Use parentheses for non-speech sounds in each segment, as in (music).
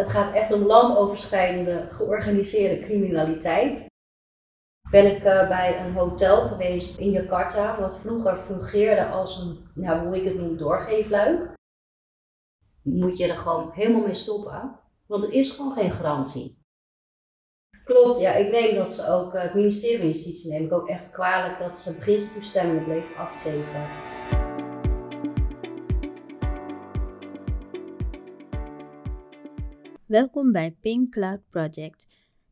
Het gaat echt om landoverschrijdende georganiseerde criminaliteit. Ben ik uh, bij een hotel geweest in Jakarta, wat vroeger fungeerde als een, nou, hoe ik het noem, doorgeefluik. Moet je er gewoon helemaal mee stoppen, want er is gewoon geen garantie. Klopt, ja, ik neem dat ze ook, uh, het ministerie van Justitie neem ik ook echt kwalijk dat ze begintoestemmingen bleven afgeven. Welkom bij Pink Cloud Project.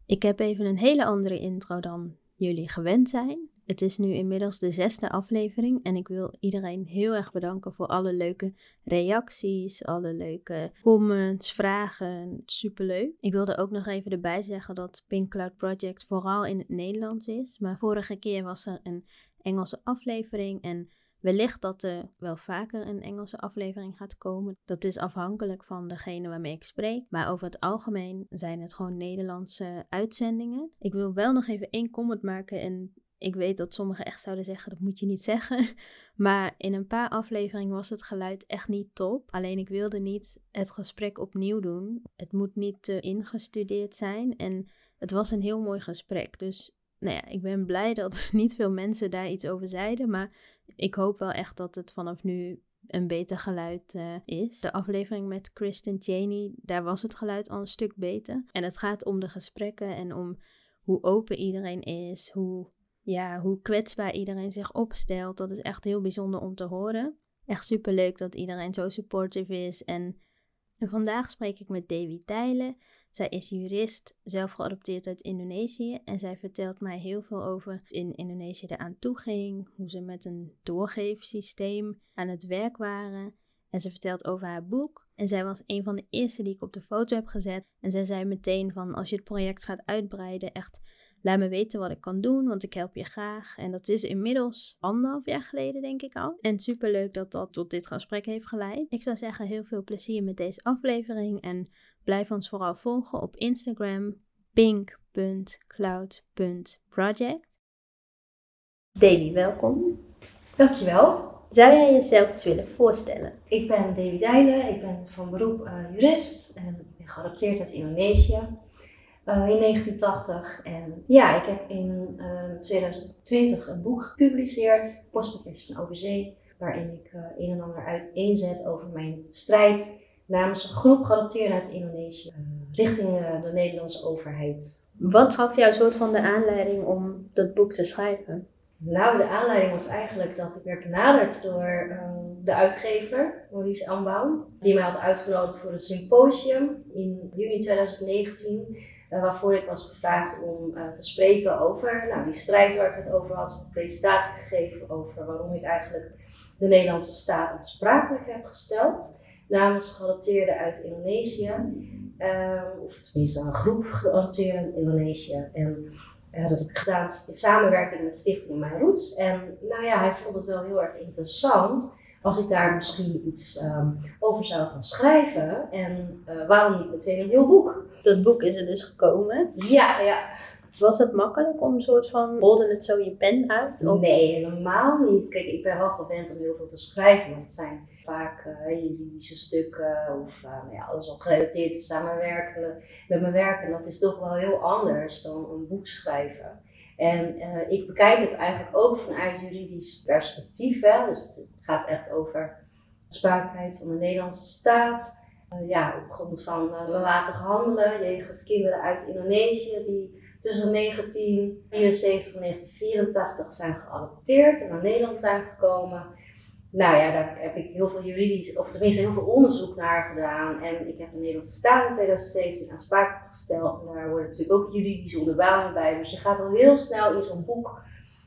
Ik heb even een hele andere intro dan jullie gewend zijn. Het is nu inmiddels de zesde aflevering en ik wil iedereen heel erg bedanken voor alle leuke reacties, alle leuke comments, vragen. Superleuk. Ik wilde ook nog even erbij zeggen dat Pink Cloud Project vooral in het Nederlands is. Maar vorige keer was er een Engelse aflevering en Wellicht dat er wel vaker een Engelse aflevering gaat komen. Dat is afhankelijk van degene waarmee ik spreek. Maar over het algemeen zijn het gewoon Nederlandse uitzendingen. Ik wil wel nog even één comment maken. En ik weet dat sommigen echt zouden zeggen: dat moet je niet zeggen. (laughs) Maar in een paar afleveringen was het geluid echt niet top. Alleen ik wilde niet het gesprek opnieuw doen. Het moet niet te ingestudeerd zijn. En het was een heel mooi gesprek. Dus nou ja, ik ben blij dat (laughs) niet veel mensen daar iets over zeiden. Maar ik hoop wel echt dat het vanaf nu een beter geluid uh, is. De aflevering met Kristen Cheney, daar was het geluid al een stuk beter. En het gaat om de gesprekken en om hoe open iedereen is, hoe, ja, hoe kwetsbaar iedereen zich opstelt. Dat is echt heel bijzonder om te horen. Echt superleuk dat iedereen zo supportive is. En, vandaag spreek ik met Davy Tijlen. Zij is jurist, zelf geadopteerd uit Indonesië en zij vertelt mij heel veel over in Indonesië eraan toe ging, hoe ze met een doorgeefsysteem aan het werk waren. En ze vertelt over haar boek. En zij was een van de eerste die ik op de foto heb gezet. En zij zei meteen van als je het project gaat uitbreiden, echt Laat me weten wat ik kan doen, want ik help je graag. En dat is inmiddels anderhalf jaar geleden, denk ik al. En superleuk dat dat tot dit gesprek heeft geleid. Ik zou zeggen, heel veel plezier met deze aflevering. En blijf ons vooral volgen op Instagram pink.cloud.project. Davy, welkom. Dankjewel. Zou jij jezelf eens willen voorstellen? Ik ben Davy Dijlen, ik ben van beroep uh, jurist en ik ben geadopteerd uit Indonesië. Eh, in 1980. En ja, ik heb in 2020 eh, een boek gepubliceerd, Postboekjes van Overzee, waarin ik uh, een en ander uiteenzet over mijn strijd namens een groep geadopteerden uit Indonesië richting de Nederlandse overheid. Wat gaf jou soort van de aanleiding om dat boek te schrijven? Nou, de aanleiding was eigenlijk dat ik werd benaderd door de uitgever, Maurice Ambaum, die mij had uitgenodigd voor een symposium in juni 2019 uh, waarvoor ik was gevraagd om uh, te spreken over nou, die strijd waar ik het over had. Een presentatie gegeven over waarom ik eigenlijk de Nederlandse staat aansprakelijk heb gesteld. Namens geadopteerden uit Indonesië. Uh, of tenminste een groep geadopteerden in Indonesië. En uh, dat heb ik gedaan in samenwerking met Stichting Mijn Roots. En nou ja, hij vond het wel heel erg interessant als ik daar misschien iets um, over zou gaan schrijven. En uh, waarom niet meteen een heel boek? Dat boek is er dus gekomen. Ja, ja. Was het makkelijk om een soort van, rolde het zo je pen uit? Of? Nee, helemaal niet. Kijk, ik ben wel gewend om heel veel te schrijven, want het zijn vaak uh, juridische stukken of uh, nou ja, alles wat gerelateerd is werk, met mijn werk. En dat is toch wel heel anders dan een boek schrijven. En uh, ik bekijk het eigenlijk ook vanuit juridisch perspectief. Hè. Dus het, gaat echt over de spraakheid van de Nederlandse staat. Uh, ja, op grond van uh, nalatig handelen jegens kinderen uit Indonesië die tussen 1974 en 1984 zijn geadopteerd en naar Nederland zijn gekomen. Nou ja, daar heb ik heel veel juridisch, of tenminste heel veel onderzoek naar gedaan. En ik heb de Nederlandse staat in 2017 aansprakelijk gesteld. En daar worden natuurlijk ook juridische onderbouwingen bij. Dus je gaat al heel snel in zo'n boek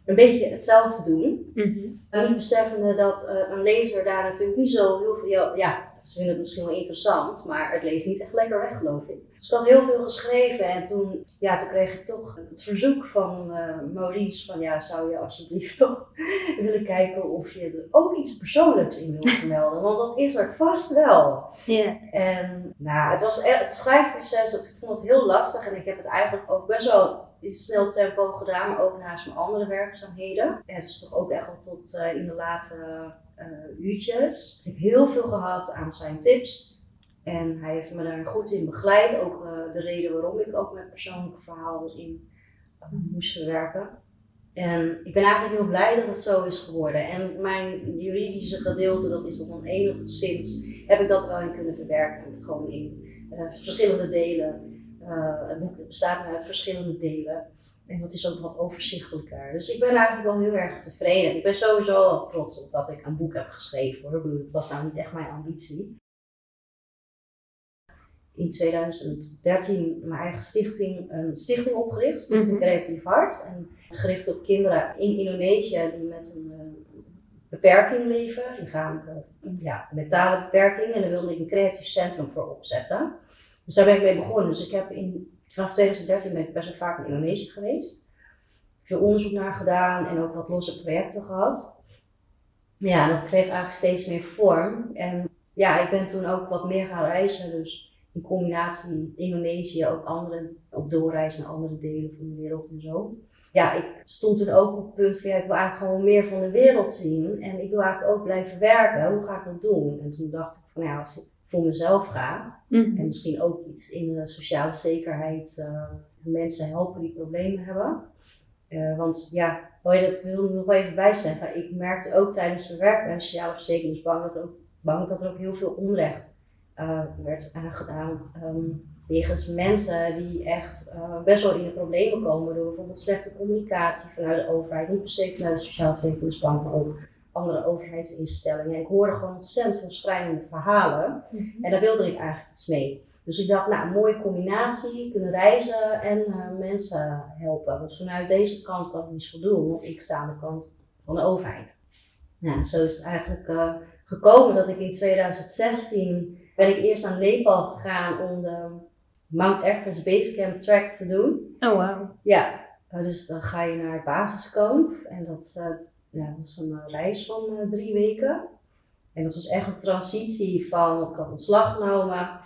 een beetje hetzelfde doen. Mm Niet beseffende dat uh, een lezer daar natuurlijk niet zo heel veel. Ja, ze vinden het misschien wel interessant, maar het leest niet echt lekker weg, geloof ik. Dus ik had heel veel geschreven en toen, ja, toen kreeg ik toch het verzoek van uh, Maurice: van ja, zou je alsjeblieft (laughs) toch willen kijken of je er ook iets persoonlijks in wilt vermelden? Want dat is er vast wel. Yeah. En nou, het was het schrijfproces, dat, ik vond het heel lastig en ik heb het eigenlijk ook best wel in snel tempo gedaan, maar ook naast mijn andere werkzaamheden. Het is toch ook echt wel tot uh, in de late uh, uurtjes. Ik heb heel veel gehad aan zijn tips. En hij heeft me daar goed in begeleid. Ook uh, de reden waarom ik ook mijn persoonlijke verhaal erin moest verwerken. En ik ben eigenlijk heel blij dat het zo is geworden. En mijn juridische gedeelte, dat is dan enigszins, heb ik dat wel in kunnen verwerken. Gewoon in verschillende delen. Het boek bestaat uit verschillende delen. En dat is ook wat overzichtelijker. Dus ik ben eigenlijk wel heel erg tevreden. Ik ben sowieso trots op dat ik een boek heb geschreven hoor. Ik was nou niet echt mijn ambitie. In 2013 mijn eigen stichting, een stichting opgericht, Stichting mm Creatief Hart. En gericht op kinderen in Indonesië die met een uh, beperking leven, lichamelijke, ja, mentale beperking. En daar wilde ik een creatief centrum voor opzetten. Dus daar ben ik mee begonnen. Dus ik heb in vanaf 2013 ben ik best wel vaak in Indonesië geweest. Veel onderzoek naar gedaan en ook wat losse projecten gehad. Ja, dat kreeg eigenlijk steeds meer vorm. En ja, ik ben toen ook wat meer gaan reizen. Dus in combinatie met Indonesië ook andere, op doorreis naar andere delen van de wereld en zo. Ja, ik stond toen ook op het punt van ja, ik wil eigenlijk gewoon meer van de wereld zien. En ik wil eigenlijk ook blijven werken. Hoe ga ik dat doen? En toen dacht ik van ja, als ik voor mezelf ga. Mhm. En misschien ook iets in de sociale zekerheid. Uh, mensen helpen die problemen hebben. Uh, want ja, wil je dat wil ik nog even bij zeggen. Ik merkte ook tijdens mijn werk bij een sociale verzekeringsbank dat, ook, bank, dat er ook heel veel onrecht uh, werd aangedaan. Um, wegens mensen die echt best wel in de problemen komen door bijvoorbeeld slechte communicatie vanuit de overheid. Niet per se vanuit de sociale verzekeringsbank, maar ook andere overheidsinstellingen. ik hoorde gewoon ontzettend veel schrijnende verhalen. Mhm. En daar wilde ik eigenlijk iets mee. Dus ik dacht, nou, een mooie combinatie, kunnen reizen en uh, mensen helpen. Want vanuit deze kant kan ik niet voldoen, want ik sta aan de kant van de overheid. Nou, zo is het eigenlijk uh, gekomen dat ik in 2016 ben ik eerst naar Nepal gegaan om de Mount Everest Basecamp Track te doen. Oh wow. Ja, dus dan ga je naar het basiskamp en dat, ja, dat was een eh, reis van uh, drie weken. En dat was echt een transitie van, want ik had ontslag genomen,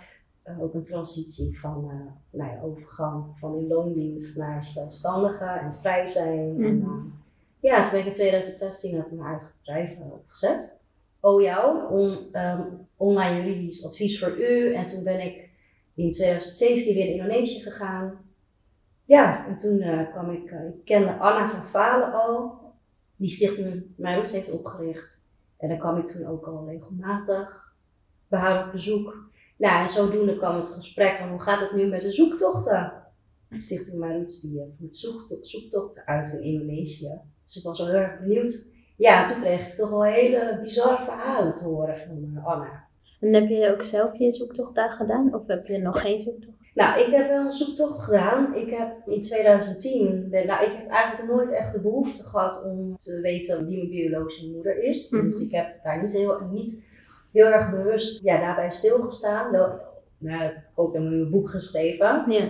uh, ook een transitie van nou ja, overgang van in loondienst naar zelfstandige en vrij zijn. Mm -hmm. en, ja, toen ben ik in 2016 heb ik mijn eigen bedrijf opgezet. Oh jou, on, um, online juridisch advies voor u. En toen ben ik in 2017 weer in Indonesië gegaan. Ja, en toen kwam ik, ik kende Anna van Valen al die stichting Maroes heeft opgericht. En daar kwam ik toen ook al regelmatig behouden op bezoek. Nou, en zodoende kwam het gesprek van hoe gaat het nu met de zoektochten? De stichting Maroes die eh, voert zoektochten uit in Indonesië. Dus ik was wel heel erg benieuwd. Ja, en toen kreeg ik toch wel hele bizarre verhalen te horen van uh, Anna. En heb je ook zelf je zoektocht daar gedaan? Of heb je nog geen zoektocht? Nou, ik heb wel een zoektocht gedaan. Ik heb in 2010, ben, nou, ik heb eigenlijk nooit echt de behoefte gehad om te weten wie mijn biologische moeder is. Mhm. Dus ik heb daar niet heel, niet heel erg bewust ja, daarbij stilgestaan. Wel, nou, dat heb ik ook in mijn boek geschreven. Ja.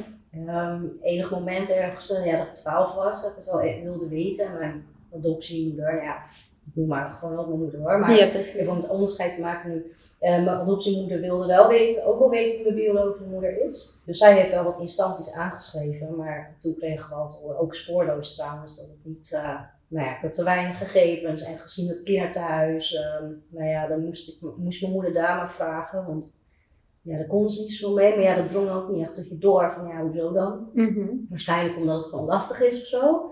Um, enig moment ergens, eh, ja, dat ik 12 was, dat ik het wel e-, wilde weten. Mijn adoptiemoeder, ja, ik noem maar gewoon ook mijn moeder hoor. Maar ja, even om het onderscheid te maken nu. Uh, mijn adoptiemoeder wilde wel weten, ook wel weten wie mijn biologische moeder is. Dus zij heeft wel wat instanties aangeschreven. Maar toen kreeg ik wel ook spoorloos trouwens, dat ik niet... Uh, nou ja, ik had te weinig gegevens en gezien het kinderthuis. Uh, nou ja, dan moest, ik, moest mijn moeder daar maar vragen. Want ja, daar konden ze niet zo mee. Maar ja, dat drong ook niet echt tot je door van ja, hoezo dan? Mm Waarschijnlijk omdat het gewoon lastig is of zo.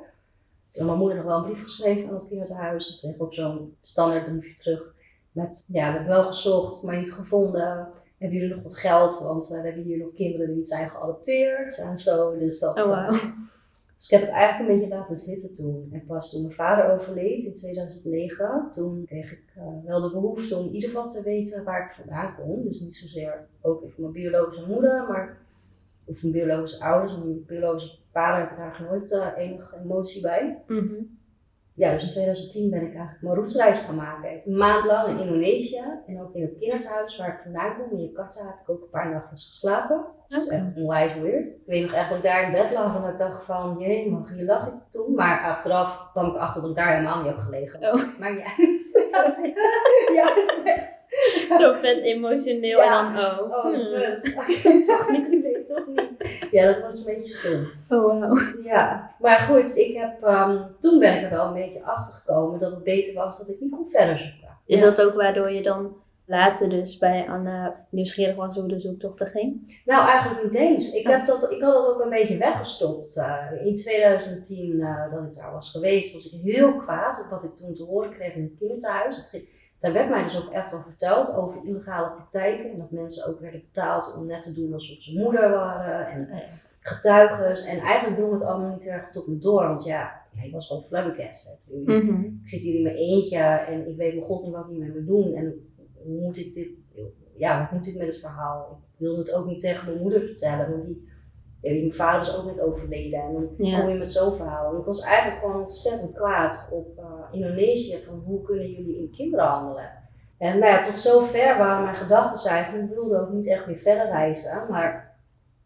Toen mijn moeder nog wel een brief geschreven aan het kinderthuis. Ik kreeg ook zo'n standaard briefje terug. Met, ja, we hebben wel gezocht, maar niet gevonden. Hebben jullie nog wat geld? Want uh, we hebben hier nog kinderen die niet zijn geadopteerd en zo. Dus dat... Oh, wow. uh, (laughs) dus ik heb het eigenlijk een beetje laten zitten toen. En pas toen mijn vader overleed in 2009, toen kreeg ik uh, wel de behoefte om in ieder geval te weten waar ik vandaan kom. Dus niet zozeer ook even mijn biologische moeder, maar of mijn biologische ouders. Mijn biologische vader heb ik eigenlijk nooit uh, enige emotie bij. Mm -hmm. Ja, dus in 2010 ben ik eigenlijk mijn roetsreis gaan maken. Een maand lang in Indonesië en ook in het kinderthuis waar ik vandaan kom, in Jakarta, heb ik ook een paar nachten geslapen. Dat is echt onwijs weird. Ik weet nog echt dat ik daar in bed lag en dat ik dacht van, jee, mag je lag ik toen? Maar achteraf kwam ik achter dat ik daar helemaal niet heb gelegen. Oh. Maar (laughs) ja, ja, (laughs) dat is echt (laughs) Zo vet emotioneel en dan oh. Oh, hmm. (laughs) toch niet. (laughs) Nee, toch niet. Ja, dat was een beetje stom. Oh wow. Ja, maar goed, ik heb, um, toen ben ik er wel een beetje achter gekomen dat het beter was dat ik niet kon verder zoeken. Is dat ook waardoor je dan later dus bij Anna nieuwsgierig was hoe de zoektocht ging? Nou, eigenlijk niet eens. Ik, heb dat, ik had dat ook een beetje weggestopt. Uh, in 2010, uh, dat ik daar was geweest, was ik heel kwaad op wat ik toen te horen kreeg in het kinderthuis. Daar werd mij dus ook echt al verteld over illegale praktijken. En dat mensen ook werden betaald om net te doen alsof ze moeder waren. En getuigen. En eigenlijk drong het allemaal niet erg tot me door. Want ja, ik was gewoon flabbergasted. Mm Ik zit hier in mijn eentje en ik weet mijn god niet wat ik met me doen. En hoe moet ik dit, ja, wat moet ik met het verhaal? Ik wilde het ook niet tegen mijn moeder vertellen, want die, ja, mijn vader is ook net overleden. En dan kom je met zo'n verhaal. En ik was eigenlijk gewoon ontzettend kwaad op uh, Indonesië, van hoe kunnen jullie in kinderen handelen? En nou ja, tot zover waren mijn gedachten eigenlijk. Ik wilde ook niet echt meer verder reizen, maar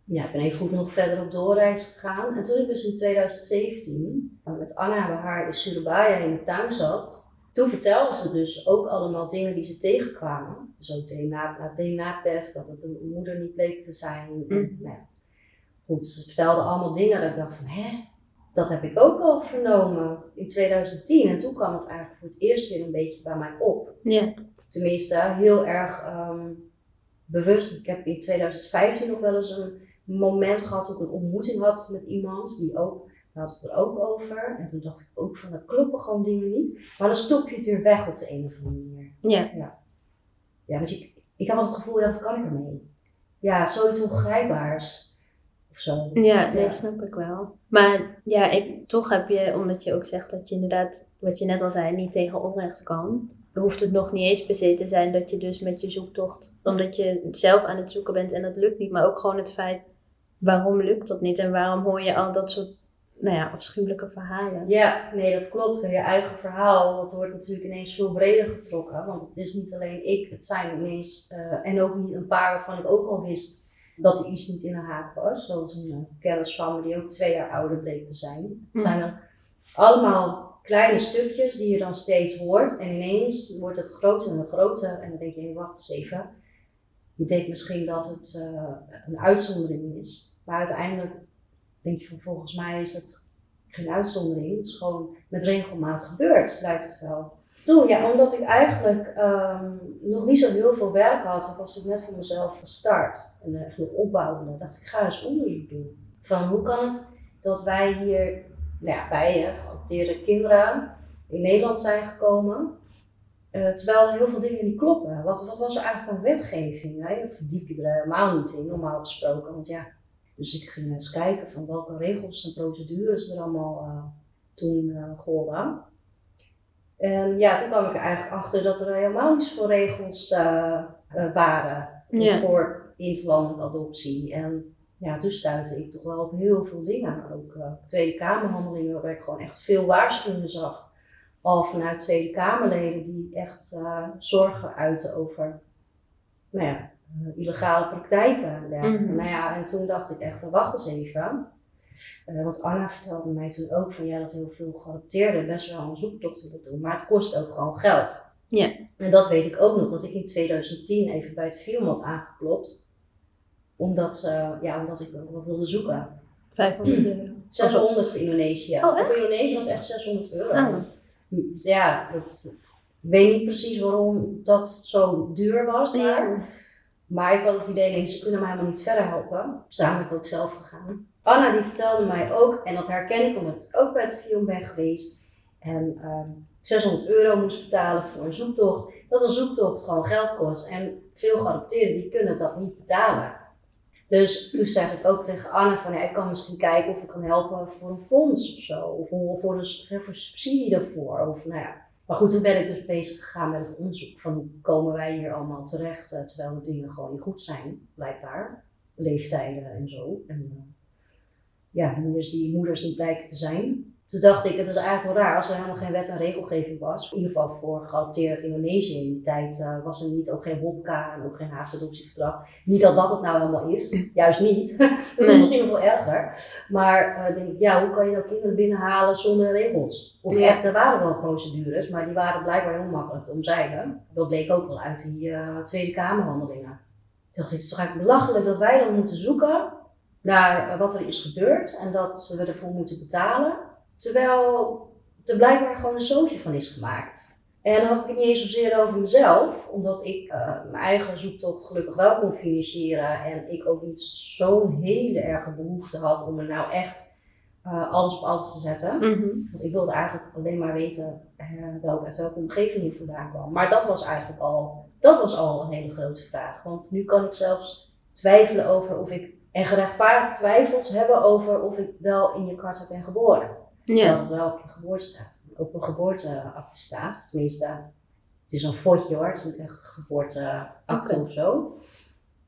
ja, ik ben even goed nog verder op doorreis gegaan. En toen ik dus in 2017 met Anna bij haar in Surabaya in de tuin zat, toen vertelde ze dus ook allemaal dingen die ze tegenkwamen. Dus ook DNA, DNA-test, dat het een moeder niet bleek te zijn. Mm. Nou. Goed, ze vertelde allemaal dingen dat ik dacht van, hè, dat heb ik ook al vernomen in 2010. En toen kwam het eigenlijk voor het eerst weer een beetje bij mij op. Ja. Tenminste, heel erg ehm, bewust. Ik heb in 2015 nog wel eens een moment gehad dat ik een ontmoeting had met iemand die ook we hadden het er ook over. En toen dacht ik ook van, er kloppen gewoon dingen niet. Maar dan stop je het weer weg op de een of andere manier. Ja. Ja, ja dus ik, ik had het gevoel, ja, wat kan ik ermee? Ja, zoiets ongrijpbaars. Of zo. Ja, nee, snap ik wel. Maar ja, ik, toch heb je, omdat je ook zegt dat je inderdaad, wat je net al zei, niet tegen onrecht kan. Hoeft het nog niet eens per se te zijn dat je dus met je zoektocht, omdat je zelf aan het zoeken bent en dat lukt niet, maar ook gewoon het feit, waarom lukt dat niet en waarom hoor je al dat soort nou ja, afschuwelijke verhalen. Ja, nee, dat klopt. Je eigen verhaal, dat wordt natuurlijk ineens veel breder getrokken. Want het is niet alleen ik, het zijn ineens, uh, en ook niet een paar waarvan ik ook al wist dat er iets niet in de haak was. Zoals een kennis van me die ook twee jaar ouder bleek te zijn. Het hm. zijn dan allemaal kleine stukjes die je dan steeds hoort. En ineens wordt het groter en groter. En dan denk je, hey, wacht eens even. Je denkt misschien dat het uh, een uitzondering is. Maar uiteindelijk denk je van volgens mij is het geen uitzondering. Het is gewoon met regelmaat gebeurd, lijkt het wel. Toen, ja, omdat ik eigenlijk ehm, nog niet zo heel veel werk had, was ik net voor mezelf gestart. En echt nog opbouwende. dacht ik, ga eens onderzoek doen. Van hoe kan het dat wij hier, nou ja, wij, geadopteerde kinderen, in Nederland zijn gekomen. Uh, terwijl er heel veel dingen niet kloppen. Wat, wat was er eigenlijk aan wetgeving? Hè? Verdiep je er helemaal niet in, normaal gesproken. Want ja, dus ik ging eens kijken van welke regels en procedures er allemaal uh, toen uh, golden. En ja, toen kwam ik er eigenlijk achter dat er helemaal niet zoveel regels uh, waren voor interlandelijke adoptie. En ja, toen stuitte ik toch wel op heel veel dingen. Ook Tweede Kamerhandelingen, waar ik gewoon echt veel waarschuwingen zag. Al vanuit Tweede Kamerleden die echt zorgen uiten over nou ja, illegale praktijken en. Mhm. Nou ja, en toen dacht ik echt van wacht eens even. Uh, want Anna vertelde mij toen ook van ja, dat heel veel geadopteerden best wel een zoektocht willen doen, maar het kost ook gewoon geld. Ja. En dat weet ik ook nog, dat ik in 2010 even bij het film had aangeklopt, omdat, ze, ja, omdat ik wel wilde zoeken. 500 (clears throat) euro. 600 voor Indonesië. Oh, voor Indonesië was echt 600 euro. Ah. Ja, dat, ik weet niet precies waarom dat zo duur was daar. Maar ik had het idee, nee, ze kunnen mij helemaal niet verder helpen. Samen ook zelf gegaan. Anna die vertelde mij ook, en dat herken ik omdat ik ook bij het film ben geweest. En 600 ehm, euro moest betalen voor een zoektocht. Dat een zoektocht gewoon geld kost. En veel geadopteerden die kunnen dat niet betalen. Dus toen zeg ik ook tegen Anna van, ik kan misschien kijken of ik kan helpen voor een fonds of zo. Of voor, een, voor subsidie daarvoor. Of nou ja, maar goed, toen ben ik dus bezig gegaan met het onderzoek van hoe komen wij hier allemaal terecht, eh, terwijl de dingen gewoon niet goed zijn, blijkbaar. Leeftijden en zo. En uh, ja, moeders die moeders niet blijken te zijn. Toen dacht ik, het is eigenlijk wel raar als er helemaal geen wet en regelgeving was. In ieder geval voor geadopteerd Indonesië in die tijd uh, was er niet, ook geen WOPCA en ook geen Haagse adoptieverdrag. Niet dat dat het nou helemaal is, (laughs) juist niet. (laughs) dat is misschien nog veel erger. Maar uh, denk ik, ja, hoe kan je nou kinderen binnenhalen zonder regels? Of ja. echt, er waren wel procedures, maar die waren blijkbaar heel makkelijk te omzeilen. Dat bleek ook wel uit die uh, Tweede Kamerhandelingen. Toen dacht ik, het is toch eigenlijk belachelijk dat wij dan moeten zoeken naar wat er is gebeurd en dat we ervoor moeten betalen. Terwijl er blijkbaar gewoon een zootje van is gemaakt. En dan had ik het niet eens zozeer over mezelf, omdat ik uh, mijn eigen zoektocht gelukkig wel kon financieren. En ik ook niet zo'n hele erge behoefte had om er nou echt uh, alles op alles te zetten. Mhm. Want ik wilde eigenlijk alleen maar weten uh, welke, uit welke omgeving ik vandaan kwam. Maar dat was eigenlijk al, dat was al een hele grote vraag. Want nu kan ik zelfs twijfelen over of ik, en gerechtvaardigde twijfels hebben over of ik wel in Jakarta ben geboren. Terwijl het wel op je geboorte staat. Op mijn geboorteakte staat. Of tenminste, het is een fotje hoor. Het is niet echt een geboorteakte of zo.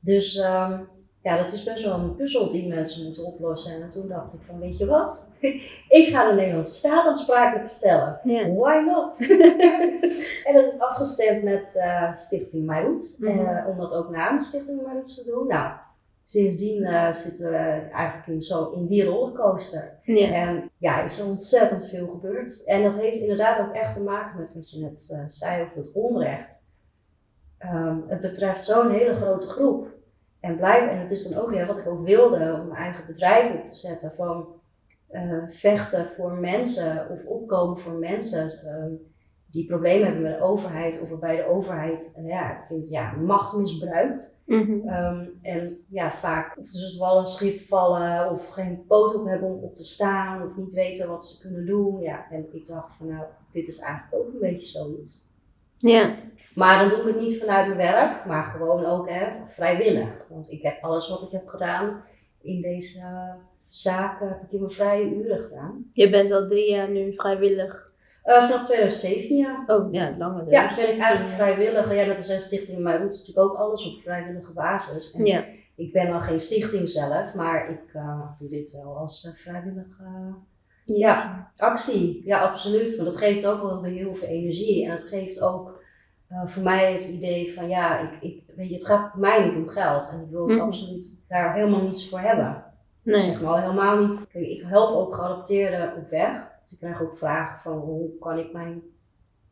Dus ehm, ja, dat is best wel een puzzel die mensen moeten oplossen. En toen dacht ik van, weet je wat? (laughs) ik ga de Nederlandse staat aansprakelijk stellen. Why not? (laughs) en dat heb ik afgestemd met eh, Stichting Mairut. Mhm. eh, om dat ook namens Stichting Mairut te doen. Nou, sindsdien eh, zitten we eigenlijk in, zo in die rollercoaster. Ja. En ja, er is ontzettend veel gebeurd. En dat heeft inderdaad ook echt te maken met wat je net eh, zei over het onrecht. Ehm, het betreft zo'n hele grote groep. En, blijf, en het is dan ook weer wat ik ook wilde om mijn eigen bedrijf op te zetten. Van eh, vechten voor mensen of opkomen voor mensen ehm, die problemen hebben met de overheid. Of waarbij de overheid eh, ja, ik vind, ja, macht misbruikt. Mhm. Ehm, en ja, vaak of dus wel een schip vallen of geen poot op hebben om op te staan of niet weten wat ze kunnen doen. Ja, en ik dacht van nou, dit is eigenlijk ook een beetje zoiets. Ja. Maar dan doe ik het niet vanuit mijn werk, maar gewoon ook hè, vrijwillig. Want ik heb alles wat ik heb gedaan in deze uh, zaak, heb ik in mijn vrije uren gedaan. Je bent al drie jaar nu vrijwillig. Uh, vanaf 2017 ja. Oh ja, langer dus. Ja, ben ik eigenlijk vrijwillig. Ja, dat is een stichting, maar het is natuurlijk ook alles op vrijwillige basis. En Ja. Ik ben dan geen stichting zelf, maar ik uh, doe dit wel als uh, vrijwillige ja, actie. Ja, absoluut. Want dat geeft ook wel heel veel energie. En het geeft ook uh, voor mij het idee van ja, ik, ik, weet je, het gaat mij niet om geld. En ik wil Mhm. absoluut daar helemaal niets voor hebben. Nee. Zeg maar helemaal niet. Kijk, ik help ook geadopteerden op weg. Dus ik krijg ook vragen van hoe kan ik mijn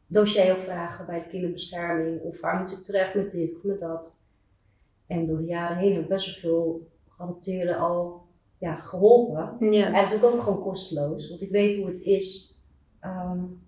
dossier opvragen bij de kinderbescherming. Of waar moet ik terecht met dit of met dat. En door de jaren heen heb ik best wel veel geadopteerden al ja, geholpen. Ja. En natuurlijk ook gewoon kosteloos, want ik weet hoe het is. Um,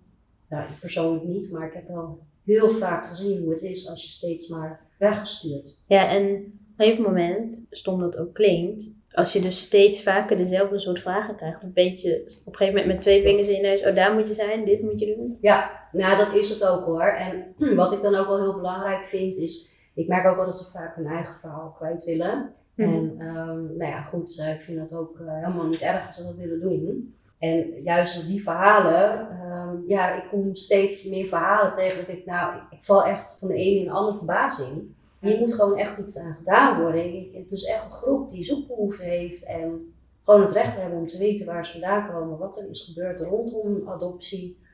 nou, ik persoonlijk niet, maar ik heb wel heel vaak gezien hoe het is als je steeds maar weggestuurd. Ja, en op een gegeven moment, stom dat ook klinkt, als je dus steeds vaker dezelfde soort vragen krijgt, een beetje op een gegeven moment met twee vingers in je neus, oh daar moet je zijn, dit moet je doen. Ja, nou dat is het ook hoor. En (clears throat) wat ik dan ook wel heel belangrijk vind is, ik merk ook wel dat ze vaak hun eigen verhaal kwijt willen. Mhm. En um, nou ja, goed, uh, ik vind dat ook uh, helemaal niet erg als ze dat willen doen. En juist op die verhalen, um, ja, ik kom steeds meer verhalen tegen dat ik, nou, ik, ik val echt van de ene in de andere verbazing. Hier moet gewoon echt iets aan gedaan worden. Het is echt een groep die zoekbehoefte heeft en gewoon het recht hebben om te weten waar ze vandaan komen, wat er is gebeurd rondom adoptie.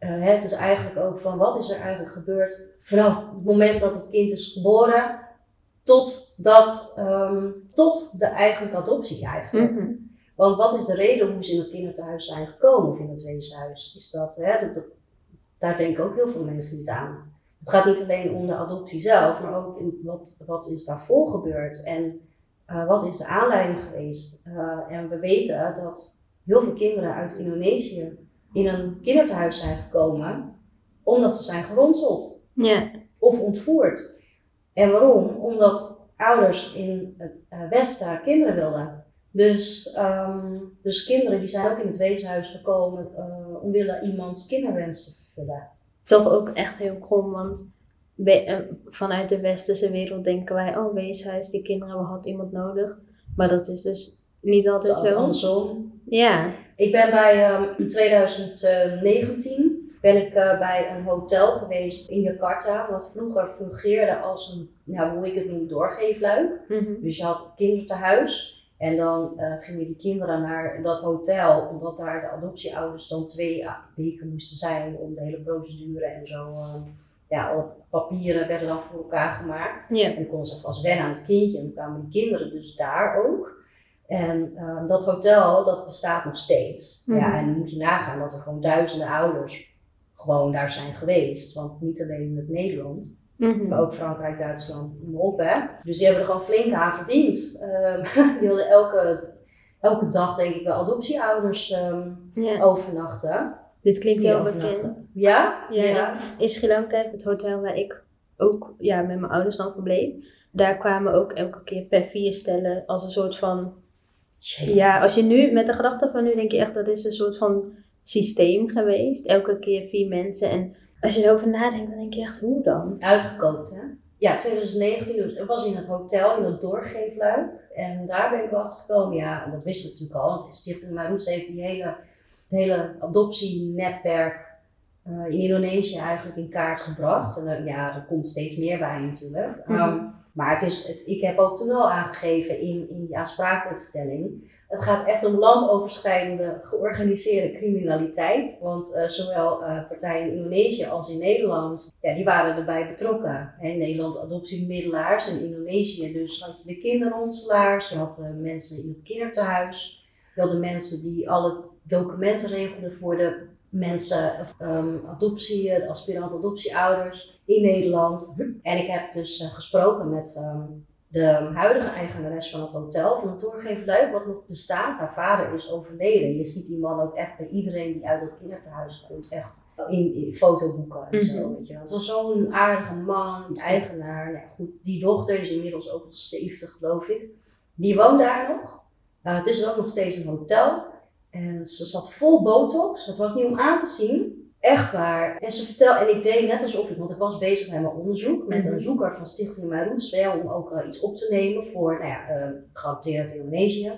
Uh, het is eigenlijk ook van wat is er eigenlijk gebeurd vanaf het moment dat het kind is geboren tot, dat, um, tot de eigenlijke adoptie eigenlijk. Mhm. Want wat is de reden hoe ze in het kinderthuis zijn gekomen of in het weeshuis? Is dat, hè, dat, dat, daar denken ook heel veel mensen niet aan. Het gaat niet alleen om de adoptie zelf, maar ook in wat, wat is daarvoor gebeurd en uh, wat is de aanleiding geweest. Uh, en we weten dat heel veel kinderen uit Indonesië in een kinderthuis zijn gekomen omdat ze zijn geronseld Ja. of ontvoerd. En waarom? Omdat ouders in het uh, Westen kinderen wilden. Dus, um, dus kinderen die zijn ook in het weeshuis gekomen uh, omwille iemands kinderwens te vervullen. Toch ook echt heel krom, want we, uh, vanuit de westerse wereld denken wij, oh weeshuis, die kinderen had iemand nodig. Maar dat is dus niet altijd zo. andersom. Ja. Ik ben bij um, in 2019 ben ik uh, bij een hotel geweest in Jakarta, wat vroeger fungeerde als een, nou, hoe ik het noem, doorgeefluik. Mm -hmm. Dus je had het kinderthuis en dan uh, gingen die kinderen naar dat hotel, omdat daar de adoptieouders dan twee weken moesten zijn om de hele procedure en zo. Uh, ja, alle papieren werden dan voor elkaar gemaakt. Ja. En dan konden ze vast wennen aan het kindje en dan kwamen die kinderen dus daar ook. En uh, dat hotel, dat bestaat nog steeds. Mhm. Ja, en dan moet je nagaan dat er gewoon duizenden ouders gewoon daar zijn geweest. Want niet alleen met Nederland, Mhm. maar ook Frankrijk, Duitsland, noem maar op hè. Dus die hebben er gewoon flink aan verdiend. Um, (laughs) die hadden elke, elke dag denk ik wel adoptieouders um, Ja. overnachten. Dit klinkt heel bekend. Ja? Ja, In Sri Lanka, het hotel waar ik ook ja, met mijn ouders dan verbleef, daar kwamen ook elke keer per vier stellen als een soort van. Ja, als je nu met de gedachte van nu denk je echt dat is een soort van systeem geweest. Elke keer vier mensen. En als je erover nadenkt, dan denk je echt hoe dan? Uitgekookt, hè? Ja, 2019 dus, was in het hotel in het doorgeefluik. En daar ben ik wel achter gekomen. Ja, en dat wist ik natuurlijk al. Want Stichting Maroes heeft die hele, het hele adoptienetwerk eh, in Indonesië eigenlijk in kaart gebracht. En eh, ja, er komt steeds meer bij natuurlijk. Mhm. Ehm, maar het is, het, ik heb ook toen al aangegeven in, in die aansprakelijkstelling. Het gaat echt om landoverschrijdende georganiseerde criminaliteit. Want eh, zowel eh, partijen in Indonesië als in Nederland, ja, die waren erbij betrokken. In Nederland adoptiemiddelaars, in Indonesië dus had je de kinderronselaars, je had de mensen in het kinderthuis. Je had de mensen die alle documenten regelden voor de mensen, ehm, adoptie, de aspirant adoptieouders in Nederland. En ik heb dus eh, gesproken met ehm, de huidige eigenares van het hotel, van het doorgeefluik, wat nog bestaat. Haar vader is overleden. Je ziet die man ook echt bij iedereen die uit dat kinderthuis komt, echt in, in fotoboeken en zo. Mhm. Weet je. Het was zo'n aardige man, eigenaar. Nou, ja, goed, die dochter is inmiddels ook al 70, geloof ik. Die woont daar nog. Eh, het is ook nog steeds een hotel. En ze zat vol botox. Het was niet om aan te zien. Echt waar. En ze vertelde, en ik deed net alsof ik, want ik was bezig met mijn onderzoek met Mhm. een zoeker van Stichting Maroets, wel om ook eh, iets op te nemen voor, nou ja, uh, geadopteerd in Indonesië.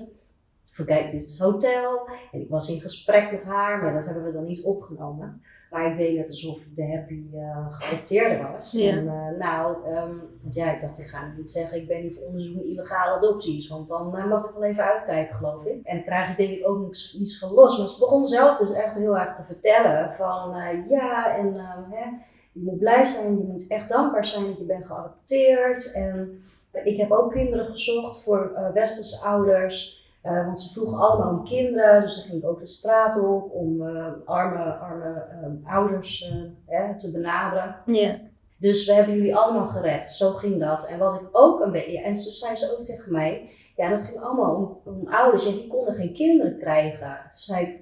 Van kijk, dit is het hotel. En ik was in gesprek met haar, maar dat hebben we dan niet opgenomen. Maar ik deed net alsof ik de happy eh geadopteerde was. Ja. En eh, nou, ehm, want ja, ik dacht, ik ga niet zeggen, ik ben hier voor onderzoek naar illegale adopties. Want dan eh, mag ik wel even uitkijken, geloof ik. En dan krijg ik denk ik ook niks, niets van los. Maar ze begon zelf dus echt heel erg te vertellen van, ja, en ehm, hè, je moet blij zijn, je moet echt dankbaar zijn dat je bent geadopteerd. En ik heb ook kinderen gezocht voor westerse ouders. Uh, want ze vroegen allemaal om kinderen, dus dan ging ik ook de straat op om uh, arme, arme uh, ouders hè, te benaderen. Ja. Dus we hebben jullie allemaal gered. Zo ging dat. En wat ik ook een beetje. En zo zei ze ook tegen mij. Ja, dat ging allemaal om, om ouders. En die konden geen kinderen krijgen. Toen zei ik.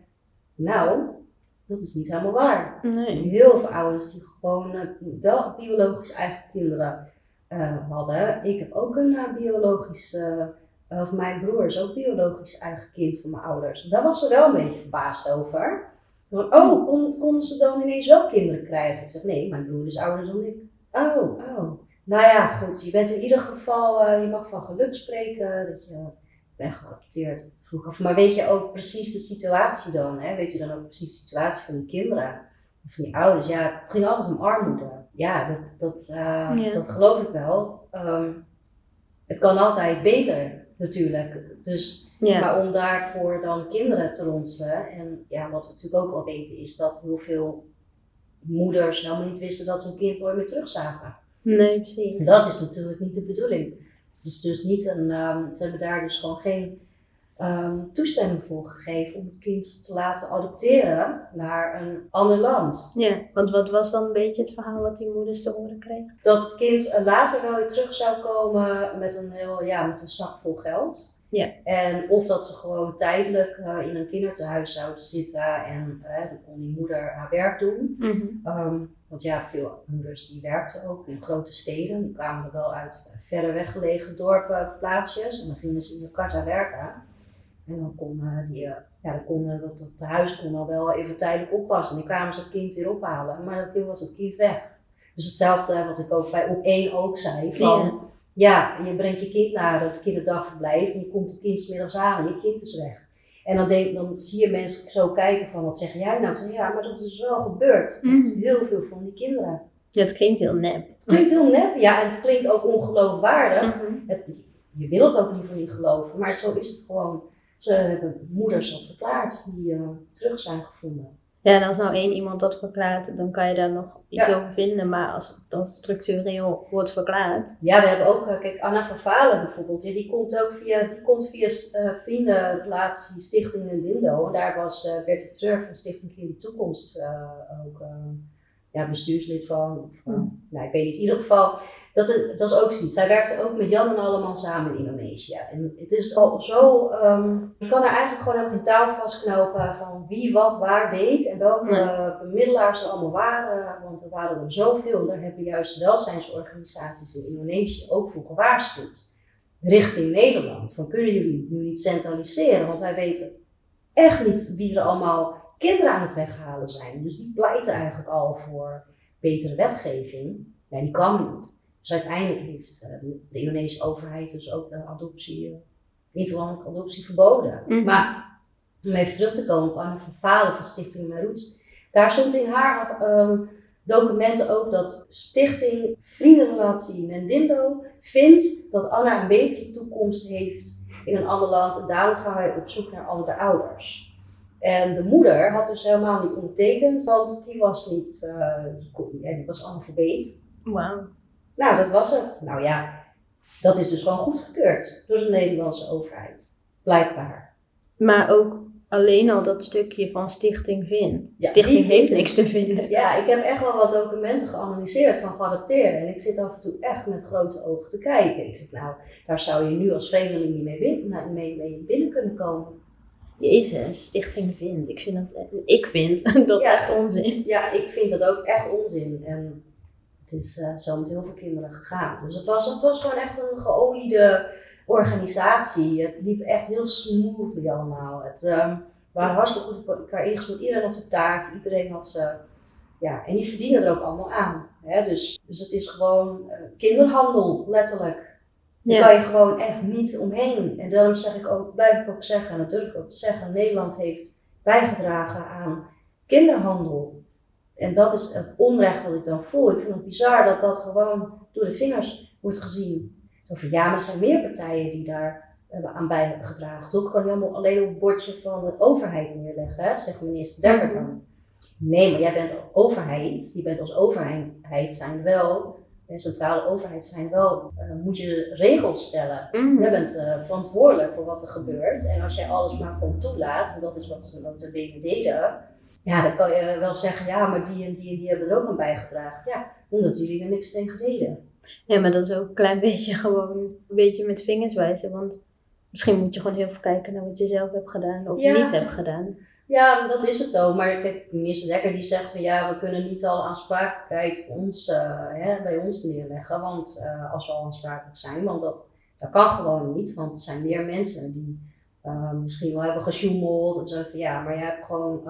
Nou, dat is niet helemaal waar. Nee. Er zijn heel veel ouders die gewoon uh, wel biologisch eigen kinderen uh, hadden. Ik heb ook een uh, biologisch. Of mijn broer is ook biologisch eigen kind van mijn ouders. Daar was ze wel een beetje verbaasd over. Van, oh, kon, konden ze dan ineens wel kinderen krijgen? Ik zeg, nee, mijn broer is ouder dan ik. Oh, oh. Nou ja, goed. Je bent in ieder geval, uh, je mag van geluk spreken dat je bent geadopteerd. Vroeg af. Maar weet je ook precies de situatie dan? Hè? Weet je dan ook precies de situatie van die kinderen? Of van die ouders? Ja, het ging altijd om armoede. Ja, dat, dat, uh, Ja. dat geloof ik wel. Um, het kan altijd beter, natuurlijk. Dus Ja. maar om daarvoor dan kinderen te ronselen. En ja, wat we natuurlijk ook al weten is dat heel veel moeders helemaal niet wisten dat ze een kind nooit meer terugzagen. Nee, precies. Dat is natuurlijk niet de bedoeling. Het is dus niet een, um, ze hebben daar dus gewoon geen um, toestemming voor gegeven om het kind te laten adopteren naar een ander land. Ja, want wat was dan een beetje het verhaal wat die moeders te horen kregen? Dat het kind uh, later wel weer terug zou komen met een, heel, ja, met een zak vol geld. Ja. En of dat ze gewoon tijdelijk uh, in een kinderthuis zouden zitten en uh, dan kon die moeder haar werk doen. Mm -hmm. um, want ja, veel moeders die werkten ook in grote steden. Die kwamen er wel uit verder weggelegen dorpen of plaatsjes. En dan gingen ze in Jakarta werken. En dan kon, uh, die, ja, dan kon dat, dat huis kon al wel even tijdelijk oppassen. En dan kwamen ze het kind weer ophalen. Maar dan was het kind weg. Dus hetzelfde wat ik ook bij op één ook zei. Van, Ja. ja, je brengt je kind naar het kinderdagverblijf en je komt het kind smiddags aan en je kind is weg. En dan, denk, dan zie je mensen zo kijken van, wat zeg jij nou? Ik zeg, ja, maar dat is dus wel gebeurd. Met Mhm. heel veel van die kinderen. Ja, het klinkt heel nep. Het klinkt heel nep, ja, en het klinkt ook ongeloofwaardig. Mhm. Het, je wil het ook liever niet geloven, maar zo is het gewoon. Ze hebben moeders dat verklaard die uh, terug zijn gevonden. Ja, en als nou één iemand dat verklaart, dan kan je daar nog iets Ja. over vinden. Maar als dat structureel wordt verklaard. Ja, we hebben ook, uh, kijk, Anna van Valen bijvoorbeeld, die, die komt ook via, die komt via uh, Vriendenrelatie Stichting Dindo. En daar was Bertie Treur van Stichting Kind de Toekomst ook ja, bestuurslid van. Of, uh, nou, ik weet niet. In ieder geval, dat, dat is ook zoiets. Zij werkte ook met Jan en allemaal samen in Indonesië. En het is al zo, um, je kan er eigenlijk gewoon ook geen touw vastknopen van wie wat waar deed en welke ja. bemiddelaars er allemaal waren. Want er waren er zoveel. Daar hebben juist welzijnsorganisaties in Indonesië ook voor gewaarschuwd. Richting Nederland. Van kunnen jullie nu niet centraliseren? Want wij weten echt niet wie er allemaal kinderen aan het weghalen zijn. Dus die pleiten eigenlijk al voor betere wetgeving. Ja, die kwam niet. Dus uiteindelijk heeft uh, de Indonesische overheid dus ook de adoptie, uh, interlandelijke adoptie verboden. Mm -hmm. Maar om even terug te komen op Anne van Valen van Stichting Mijn Daar stond in haar um, documenten ook dat Stichting Vriendenrelatie Nendimbo vindt dat Anna een betere toekomst heeft in een ander land. En daarom gaan wij op zoek naar andere ouders. En de moeder had dus helemaal niet ondertekend, want die was niet, uh, die, die was analfabeet. Wauw. Nou, dat was het. Nou ja, dat is dus gewoon goedgekeurd door de Nederlandse overheid. Blijkbaar. Maar ook alleen al dat stukje van stichting vindt. Ja, stichting heeft niks te vinden. Ja, ik heb echt wel wat documenten geanalyseerd van geadopteerden. En ik zit af en toe echt met grote ogen te kijken. Ik zeg, nou, daar zou je nu als vreemdeling niet mee binnen, mee, mee binnen kunnen komen. Jezus, Stichting Vindt. Ik vind dat, ik vind (laughs) dat ja, echt onzin. Ja, ik vind dat ook echt onzin. En het is uh, zo met heel veel kinderen gegaan. Dus het was, het was gewoon echt een geoliede organisatie. Het liep echt heel smoothly allemaal. Het um, waren hartstikke goed op elkaar ingespeeld. Iedereen had zijn taak, iedereen had zijn... Ja, en die verdienen er ook allemaal aan. Hè? Dus, dus het is gewoon uh, kinderhandel, letterlijk. Daar kan je gewoon echt niet omheen. En daarom zeg ik ook, blijf ik ook zeggen, en dat durf ik ook te zeggen, Nederland heeft bijgedragen aan kinderhandel. En dat is het onrecht wat ik dan voel. Ik vind het bizar dat dat gewoon door de vingers wordt gezien. Over ja, maar er zijn meer partijen die daar hebben aan bijgedragen. Toch kan je helemaal alleen op het bordje van de overheid neerleggen, hè? zegt minister Dekker dan. Nee, maar jij bent overheid. Je bent als overheid zijn wel centrale overheid zijn wel, uh, moet je regels stellen. Mm. Je bent uh, verantwoordelijk voor wat er gebeurt. En als jij alles maar gewoon toelaat, en dat is wat ze ook de BV deden, ja, dan kan je wel zeggen, ja, maar die en die en die hebben er ook aan bijgedragen. Ja, omdat jullie er niks tegen deden. Ja, maar dat is ook een klein (laughs) beetje gewoon een beetje met vingers wijzen. Want misschien moet je gewoon heel veel kijken naar wat je zelf hebt gedaan of ja. niet hebt gedaan. Ja, dat is het ook. Maar kijk, minister Dekker die zegt van ja, we kunnen niet al aansprakelijkheid ons, uh, hè, bij ons neerleggen. Want uh, als we al aansprakelijk zijn, want dat, dat kan gewoon niet. Want er zijn meer mensen die uh, misschien wel hebben gesjoemeld. En zo van ja, maar je hebt gewoon,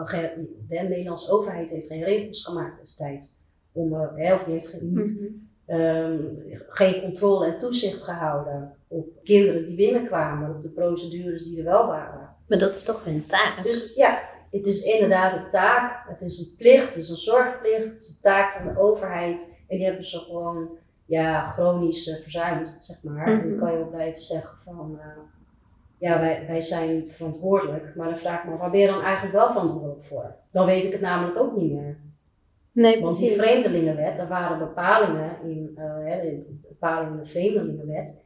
de Nederlandse overheid heeft geen regels gemaakt destijds. Om, hè, of die heeft geen, niet, mm -hmm. um, geen controle en toezicht gehouden op kinderen die binnenkwamen, op de procedures die er wel waren. Maar dat is toch hun taak? Dus ja, het is inderdaad een taak. Het is een plicht, het is een zorgplicht. Het is een taak van de overheid. En die hebben ze gewoon ja, chronisch uh, verzuimd, zeg maar. Mm -hmm. En dan kan je wel blijven zeggen van... Uh, ja, wij, wij zijn niet verantwoordelijk. Maar dan vraag ik me, waar ben je dan eigenlijk wel verantwoordelijk voor? Dan weet ik het namelijk ook niet meer. Nee, Want die vreemdelingenwet, daar waren bepalingen in, uh, de bepalingen in de vreemdelingenwet,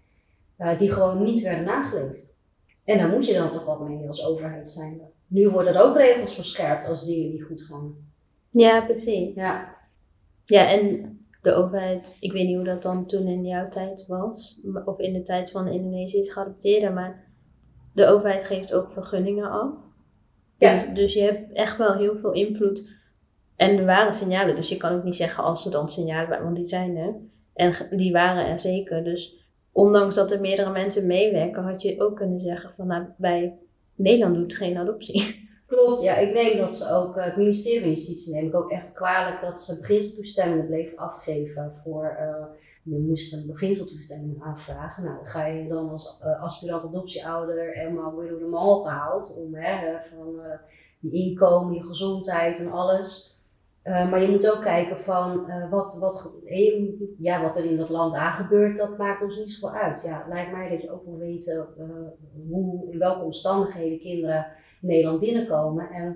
die gewoon niet werden nageleefd. En daar moet je dan toch wat mee als overheid zijn. Nu worden er ook regels verscherpt als dingen niet goed gaan. Ja, precies. Ja. Ja, en de overheid, ik weet niet hoe dat dan toen in jouw tijd was, of in de tijd van Indonesiërs geadopteerden, maar de overheid geeft ook vergunningen af. Ja. Dus, dus je hebt echt wel heel veel invloed. En er waren signalen, dus je kan ook niet zeggen als er dan signalen waren, want die zijn er. En die waren er zeker. Dus ondanks dat er meerdere mensen meewerken, had je ook kunnen zeggen van nou, bij Nederland doet geen adoptie. Klopt, ja. Ik neem dat ze ook, het ministerie van Justitie neem ik ook echt kwalijk dat ze beginseltoestemmingen bleven afgeven voor, uh, je moest een beginseltoestemming aanvragen. Nou, dan ga je dan als uh, aspirant adoptieouder helemaal weer door de mal gehaald om hè, van uh, je inkomen, je gezondheid en alles. Uh, maar je moet ook kijken van uh, wat, wat, ja, wat er in dat land aangebeurt, dat maakt ons niet zoveel uit. Ja, het lijkt mij dat je ook wil weten uh, hoe, in welke omstandigheden kinderen in Nederland binnenkomen. En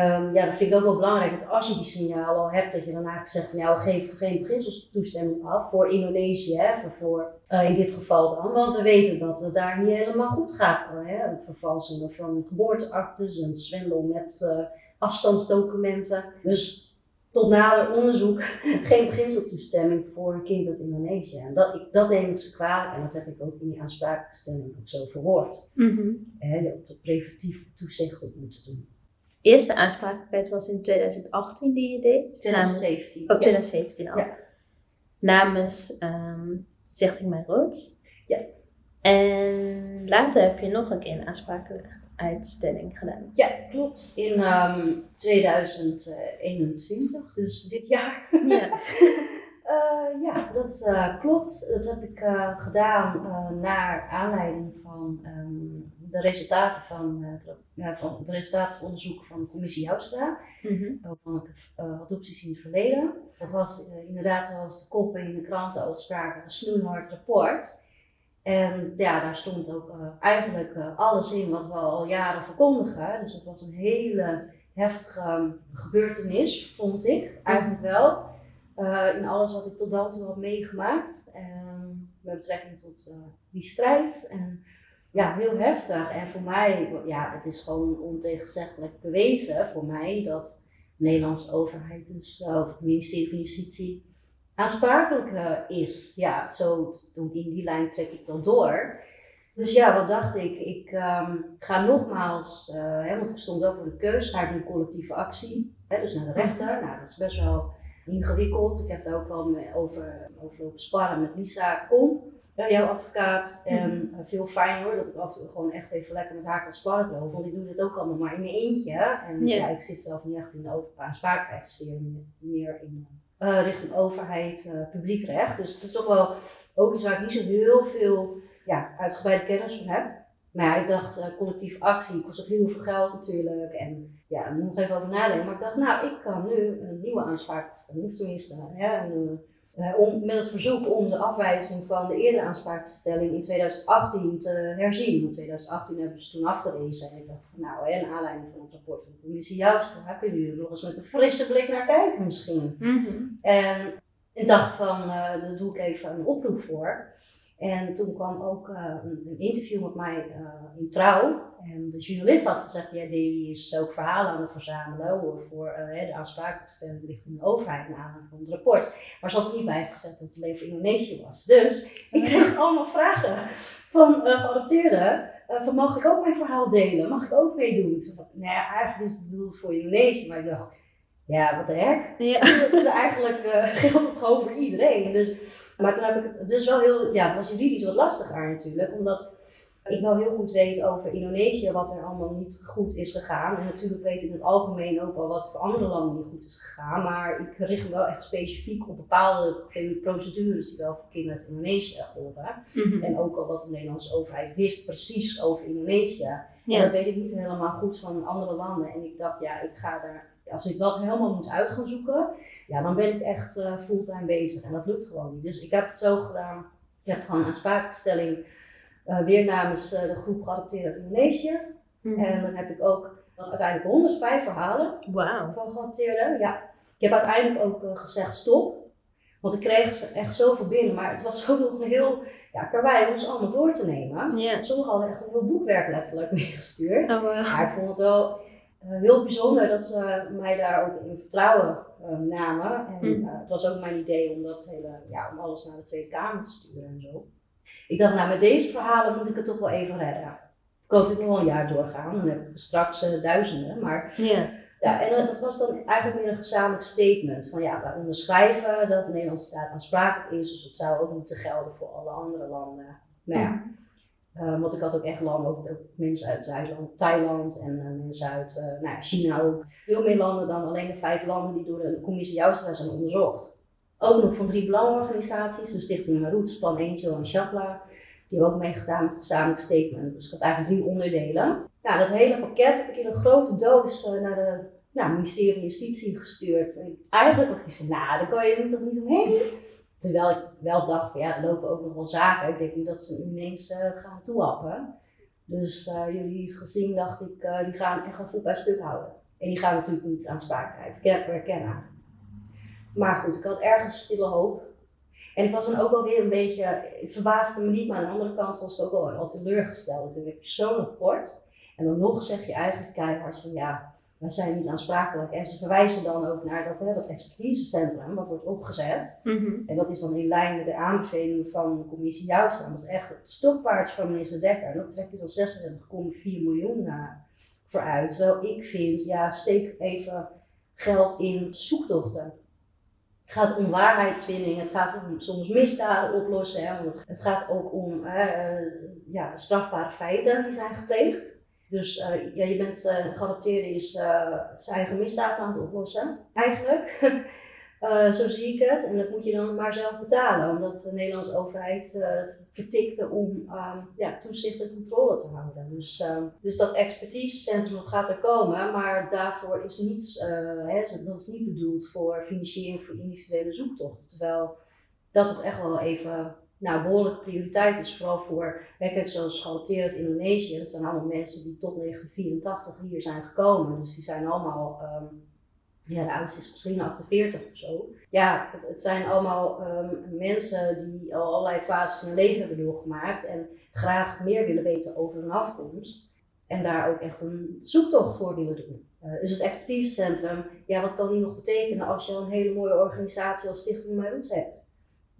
um, ja, dat vind ik ook wel belangrijk, dat als je die signalen al hebt, dat je dan eigenlijk zegt van ja, we geven geen beginselstoestemming af voor Indonesië, hè, voor, in dit geval dan. Want we weten dat het daar niet helemaal goed gaat. Hè, vervalsingen van geboorteactes en zwendel met afstandsdocumenten. Dus tot nader onderzoek (laughs) geen beginseltoestemming voor een kind uit Indonesië. En dat, ik, dat neem ik ze kwalijk en dat heb ik ook in die aansprakelijkstelling ook zo verwoord. Mm je op de preventief toezicht op moeten doen. Eerste aansprakelijkheid was in 2018 die je deed? 2017. Namens, oh, 2017 al. Ja. Namens um, Stichting Mijn Rood. Ja. En later heb je nog een keer een aansprakelijkheidstelling gedaan. Ja, klopt. In 2021, ehm, dus dit jaar. Ja. Uh, (laughs) ja, dat uh, klopt. Dat heb ik uh, gedaan naar aanleiding van um, de resultaten van, ja, van de resultaten van het onderzoek van de commissie Joustra. Mm -hmm. Van adopties in het verleden. Dat was inderdaad zoals de kop in de kranten al spraken, een snoeihard rapport. En ja, daar stond ook eigenlijk alles in wat we al jaren verkondigen. Dus het was een hele heftige gebeurtenis, vond ik eigenlijk wel. Uh, in alles wat ik tot dan toe had meegemaakt. En met betrekking tot die strijd. En ja, heel heftig. En voor mij, ja, het is gewoon ontegenzeggelijk bewezen voor mij dat de Nederlandse overheid, dus, of het ministerie van Justitie, aansprakelijk is. Ja, zo in die lijn trek ik dan door. Dus ja, wat dacht ik? Ik um, ga nogmaals, hè, want ik stond wel voor de keus, ga ik een collectieve actie, hè, dus naar de rechter. Nou, dat is best wel ingewikkeld. Ik heb daar ook wel mee over, over op sparren met Lisa Kom, jouw advocaat. En mhm. eh, veel fijn hoor, dat ik af en toe gewoon echt even lekker met haar kan sparren erover. Want ik doe dit ook allemaal maar in mijn eentje. En ja, ik zit zelf niet echt in de openbare aansprakelijkheidssfeer, meer in uh, richting overheid, uh, publiek recht. Dus het is toch wel ook iets waar ik niet zo heel veel ja, uitgebreide kennis van heb. Maar ja, ik dacht, uh, collectief actie kost ook heel veel geld natuurlijk. En ja, daar moet nog even over nadenken. Maar ik dacht, nou, ik kan nu een nieuwe aanspraak stellen. Of tenminste, ja, een, om, met het verzoek om de afwijzing van de eerdere aanspraakstelling in 2018 te herzien. In 2018 hebben ze toen afgewezen. En ik dacht van, nou, naar aanleiding van het rapport van de commissie daar kunnen jullie er nog eens met een frisse blik naar kijken misschien. Mm En ik dacht van, uh, daar doe ik even een oproep voor. En toen kwam ook uh, een, interview met mij uh, in Trouw. En de journalist had gezegd, ja, die is ook verhalen aan het verzamelen voor uh, de aansprakelijkstelling richting de overheid na aanleiding van het rapport. Maar ze had er niet bij gezet dat het alleen voor Indonesië was. Dus ik kreeg allemaal vragen van geadopteerden. van mag ik ook mijn verhaal delen? Mag ik ook meedoen? Nou ja, eigenlijk is het bedoeld voor Indonesië. Maar ik dacht, ja, wat de hek. Ja. Het is eigenlijk, uh, (laughs) geldt het gewoon voor iedereen. Dus, maar toen heb ik het, het is wel heel, ja, het was juridisch wat lastiger natuurlijk, omdat ik wel heel goed weet over Indonesië wat er allemaal niet goed is gegaan. En natuurlijk weet ik in het algemeen ook wel wat voor andere landen niet goed is gegaan. Maar ik richt me wel echt specifiek op bepaalde procedures die wel voor kinderen uit Indonesië horen. Mhm. En ook al wat de Nederlandse overheid wist precies over Indonesië. En dat weet ik niet helemaal goed van andere landen. En ik dacht, ja, ik ga daar als ik dat helemaal moet uit gaan zoeken, ja, dan ben ik echt uh, fulltime bezig. En dat lukt gewoon niet. Dus ik heb het zo gedaan. Ik heb gewoon een aansprakelijkstelling uh, weer namens uh, de groep geadopteerd uit Indonesië. Mhm. En dan heb ik ook uiteindelijk 105 verhalen wow. van geadopteerden. Ja. Ik heb uiteindelijk ook gezegd stop. Want ik kreeg echt zoveel binnen, maar het was (laughs) ook nog een heel ja, karwei om ze allemaal door te nemen. Yeah. Sommigen hadden echt een heel boekwerk letterlijk (laughs) meegestuurd. Oh, Maar ik vond het wel heel bijzonder dat ze mij daar ook in vertrouwen uh, namen. En uh, het was ook mijn idee om dat hele, ja, om alles naar de Tweede Kamer te sturen en zo. Ik dacht, nou, met deze verhalen moet ik het toch wel even redden. Ik kan natuurlijk nog wel een jaar doorgaan, dan heb ik straks duizenden. Maar yeah. ja, en dat was dan eigenlijk meer een gezamenlijk statement. Van ja, wij onderschrijven dat de Nederlandse staat aansprakelijk is, dus het zou ook moeten gelden voor alle andere landen. Nou ja. Um, want ik had ook echt landen, ook, mensen uit Thailand, Thailand en uh, mensen uit uh, nou, China ook. Veel meer landen dan alleen de vijf landen die door de commissie Joustra zijn onderzocht. Ook nog van drie belangenorganisaties, de Stichting Maroet, Plan Angel en Chapla. Die hebben ook meegedaan met het gezamenlijk statement. Dus ik had eigenlijk drie onderdelen. Nou, dat hele pakket heb ik in een grote doos uh, naar de nou, ministerie van Justitie gestuurd. En eigenlijk was ik van, nou, daar kan je toch niet omheen. Terwijl ik wel dacht van ja, er lopen ook nog wel zaken. Ik denk niet dat ze ineens uh, gaan toehappen. Dus uh, jullie het gezien, dacht ik, uh, die gaan echt een voet bij stuk houden. En die gaan natuurlijk niet aansprakelijkheid herkennen. Maar goed, ik had ergens stille hoop. En ik was dan ook wel weer een beetje, het verbaasde me niet, maar aan de andere kant was ik ook wel, wel teleurgesteld. Heb je zo'n rapport. En dan nog zeg je eigenlijk keihard van ja, wij zijn niet aansprakelijk. En ze verwijzen dan ook naar dat, hè, dat expertisecentrum wat wordt opgezet. Mhm. En dat is dan in lijn met de aanbevelingen van de commissie Jouwstaan. Dat is echt het stokpaardje van minister Dekker. En dat trekt hij dan 26,4 miljoen naar vooruit. Terwijl ik vind, ja, steek even geld in zoektochten. Het gaat om waarheidsvinding, het gaat om soms misdaden oplossen. Hè, want het gaat ook om eh, eh, ja, strafbare feiten die zijn gepleegd. Dus uh, ja, je bent uh, is uh, zijn eigen misdaad aan het oplossen, eigenlijk. (laughs) zo zie ik het. En dat moet je dan maar zelf betalen, omdat de Nederlandse overheid het vertikte om um, ja, toezicht en controle te houden. Dus, dus dat expertisecentrum dat gaat er komen, maar daarvoor is niets, hè, dat is niet bedoeld voor financiering voor individuele zoektochten. Terwijl dat toch echt wel even nou, behoorlijke prioriteit is. Vooral voor werken zoals geadopteerd uit Indonesië. Dat zijn allemaal mensen die tot 1984 hier zijn gekomen. Dus die zijn allemaal, um, ja, de oudste is misschien 48 of zo. Ja, het, zijn allemaal um, mensen die al allerlei fases in hun leven hebben doorgemaakt. En graag meer willen weten over hun afkomst. En daar ook echt een zoektocht voor willen doen. Uh, dus het expertisecentrum, ja, wat kan die nog betekenen als je een hele mooie organisatie als Stichting Maruts hebt?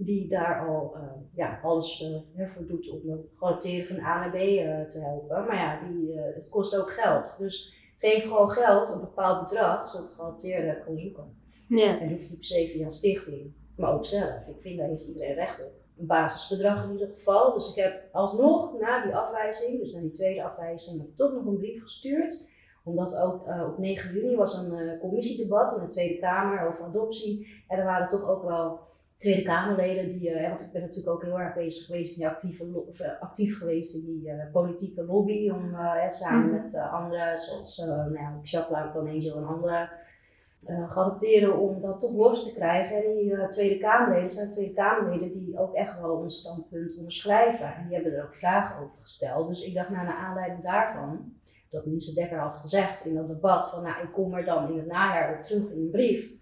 Die daar al uh, ja, alles uh, voor doet om het garanteren van A naar B uh, te helpen. Maar ja, die, het kost ook geld. Dus geef gewoon geld, een bepaald bedrag, zodat de gegaranteerde kan zoeken. Ja. En hoeft niet per se via een stichting, maar ook zelf. Ik vind daar heeft iedereen recht op. Een basisbedrag in ieder geval. Dus ik heb alsnog na die afwijzing, dus na die tweede afwijzing, toch nog een brief gestuurd omdat ook op 9 juni was een commissiedebat in de Tweede Kamer over adoptie. En er waren toch ook wel Tweede Kamerleden, die, uh, want ik ben natuurlijk ook heel erg bezig geweest in die actieve, of, uh, actief geweest in die uh, politieke lobby, om samen mm. met anderen, zoals nou ja, van Angel en anderen, garanteren om dat toch los te krijgen. En die Tweede Kamerleden zijn Tweede Kamerleden die ook echt wel ons standpunt onderschrijven. En die hebben er ook vragen over gesteld. Dus ik dacht, nou, naar aanleiding daarvan, dat minister Dekker had gezegd in dat debat, van nou, ik kom er dan in het najaar op terug in een brief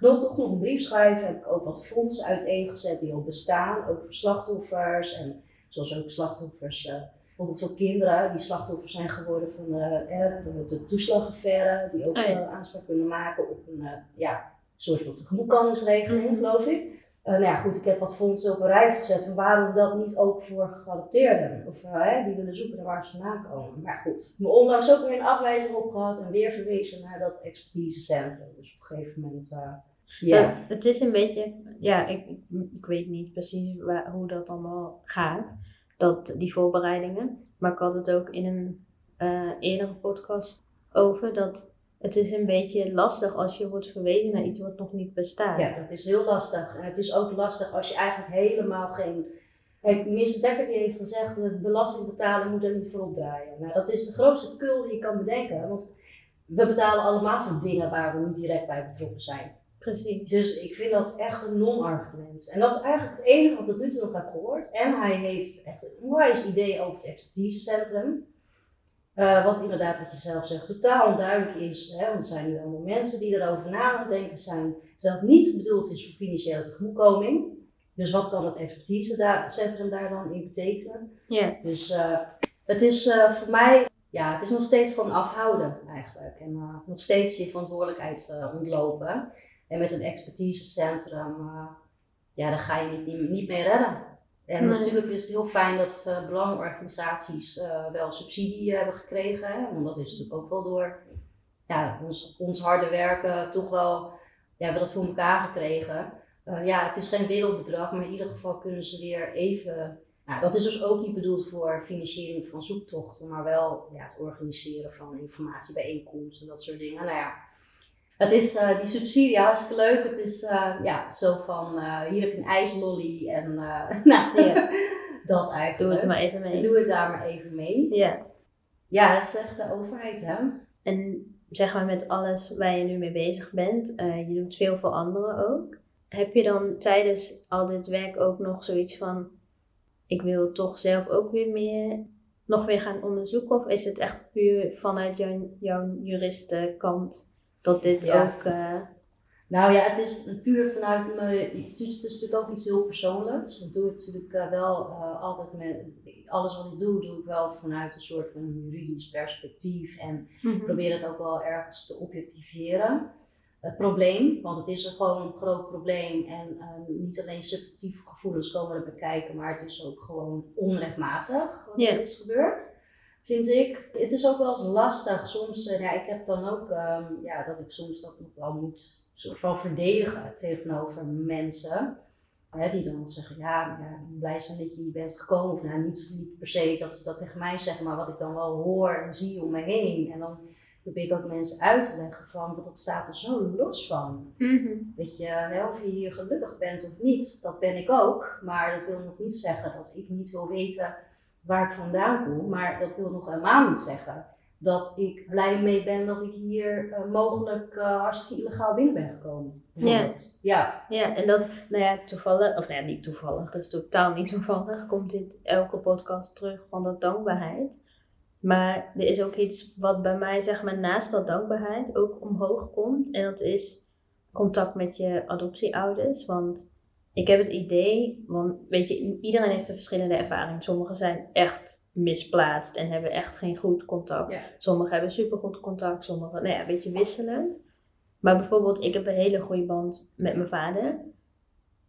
nog, nog een brief schrijven. Heb ik ook wat fondsen uiteengezet die al bestaan. Ook voor slachtoffers. En zoals ook slachtoffers, uh, bijvoorbeeld voor kinderen die slachtoffers zijn geworden van uh, de, de toeslagaffaire. Die ook oh ja. aanspraak kunnen maken op een ja, soort van tegemoetkomingsregeling, geloof ik. Nou ja, goed, ik heb wat fondsen op een rij gezet. Waarom dat niet ook voor geadopteerden? Of die willen zoeken naar waar ze vandaan komen. Maar goed, me onlangs ook weer een afwijzing op gehad en weer verwezen naar dat expertisecentrum. Dus op een gegeven moment ja. het is een beetje, ja, ik, ik weet niet precies hoe dat allemaal gaat, dat, die voorbereidingen. Maar ik had het ook in een eerdere podcast over, dat het is een beetje lastig als je wordt verwezen naar iets wat nog niet bestaat. Ja, dat is heel lastig. En het is ook lastig als je eigenlijk helemaal geen... Kijk, minister Dekker die heeft gezegd, de belastingbetaler moet er niet voor opdraaien. Nou, dat is de grootste kul die je kan bedenken. Want we betalen allemaal voor dingen waar we niet direct bij betrokken zijn. Precies. Dus ik vind dat echt een non-argument. En dat is eigenlijk het enige wat ik tot nu toe nog heb gehoord. En hij heeft echt een onwijs idee over het expertisecentrum. Uh, wat inderdaad, wat je zelf zegt, totaal onduidelijk is. Hè? Want er zijn nu allemaal mensen die erover na aan het denken zijn. Terwijl het niet bedoeld is voor financiële tegemoetkoming. Dus wat kan het expertisecentrum daar dan in betekenen? Ja. Dus uh, het is uh, voor mij, ja, het is nog steeds gewoon afhouden eigenlijk. En nog steeds je verantwoordelijkheid ontlopen. En met een expertisecentrum, ja, dan ga je niet, niet, niet meer redden. En nee. natuurlijk is het heel fijn dat uh, belangenorganisaties uh, wel subsidie hebben gekregen. Hè? Want dat is natuurlijk ook wel door ja, ons, ons harde werken toch wel, ja, we hebben dat voor elkaar gekregen. ja, het is geen wereldbedrag, maar in ieder geval kunnen ze weer even nou, dat is dus ook niet bedoeld voor financiering van zoektochten, maar wel ja, het organiseren van informatiebijeenkomsten en dat soort dingen. Nou ja, het is uh, die subsidie hartstikke leuk. Het is uh, ja, zo van uh, hier heb je een ijslolly en (laughs) nou, ja. dat eigenlijk. Doe het maar even mee. Doe het daar maar even mee. Ja. Ja, dat is echt de overheid hè. En zeg maar met alles waar je nu mee bezig bent, je doet veel voor anderen ook. Heb je dan tijdens al dit werk ook nog zoiets van, ik wil toch zelf ook weer meer, nog weer gaan onderzoeken? Of is het echt puur vanuit jouw, jouw juristenkant? Dat dit ook. Uh... Nou ja, het is puur vanuit me. Het is, natuurlijk ook iets heel persoonlijks. Ik doe het natuurlijk eh, wel uh, altijd met. Alles wat ik doe, doe ik wel vanuit een soort van juridisch perspectief. En mm probeer het ook wel ergens te objectiveren. Het probleem, want het is gewoon een groot probleem. En uh, niet alleen subjectieve gevoelens komen er bekijken, maar het is ook gewoon onrechtmatig wat er is gebeurd vind ik. Het is ook wel eens lastig. Soms, uh, ja, ik heb dan ook um, ja, dat ik soms dat nog wel moet soort van verdedigen tegenover mensen. Hè, die dan zeggen, ja, ja blij zijn dat je hier bent gekomen. Of nou, niet, niet per se dat ze dat tegen mij zeggen, maar wat ik dan wel hoor en zie om me heen. En dan probeer ik ook mensen uit te leggen van, want dat staat er zo los van. Mm Weet je, hè, of je hier gelukkig bent of niet, dat ben ik ook. Maar dat wil nog niet zeggen dat ik niet wil weten waar ik vandaan kom. Maar dat wil nog helemaal niet zeggen dat ik blij mee ben dat ik hier uh, mogelijk uh, hartstikke illegaal binnen ben gekomen. Ja. ja. Ja, en dat, nou ja, toevallig, of nou ja, niet toevallig, dat is totaal niet toevallig, komt dit elke podcast terug van dat dankbaarheid. Maar er is ook iets wat bij mij, zeg maar, naast dat dankbaarheid ook omhoog komt. En dat is contact met je adoptieouders. Want ik heb het idee, want weet je, iedereen heeft een verschillende ervaring. Sommigen zijn echt misplaatst en hebben echt geen goed contact. Sommigen hebben supergoed contact, sommigen, nou ja, een beetje wisselend. Maar bijvoorbeeld, ik heb een hele goede band met mijn vader.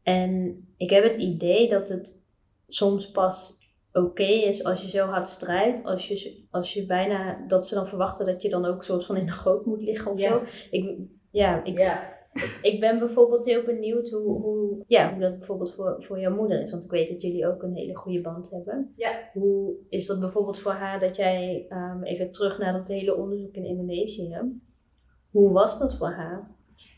En ik heb het idee dat het soms pas oké is als je zo hard strijdt, als je, als je bijna, dat ze dan verwachten dat je dan ook soort van in de goot moet liggen of zo. Ik, ja, ik, ja ik ben bijvoorbeeld heel benieuwd hoe, hoe, ja, hoe dat bijvoorbeeld voor, voor jouw moeder is. Want ik weet dat jullie ook een hele goede band hebben. Ja. Hoe is dat bijvoorbeeld voor haar dat jij, um, even terug naar dat hele onderzoek in Indonesië. Hoe was dat voor haar?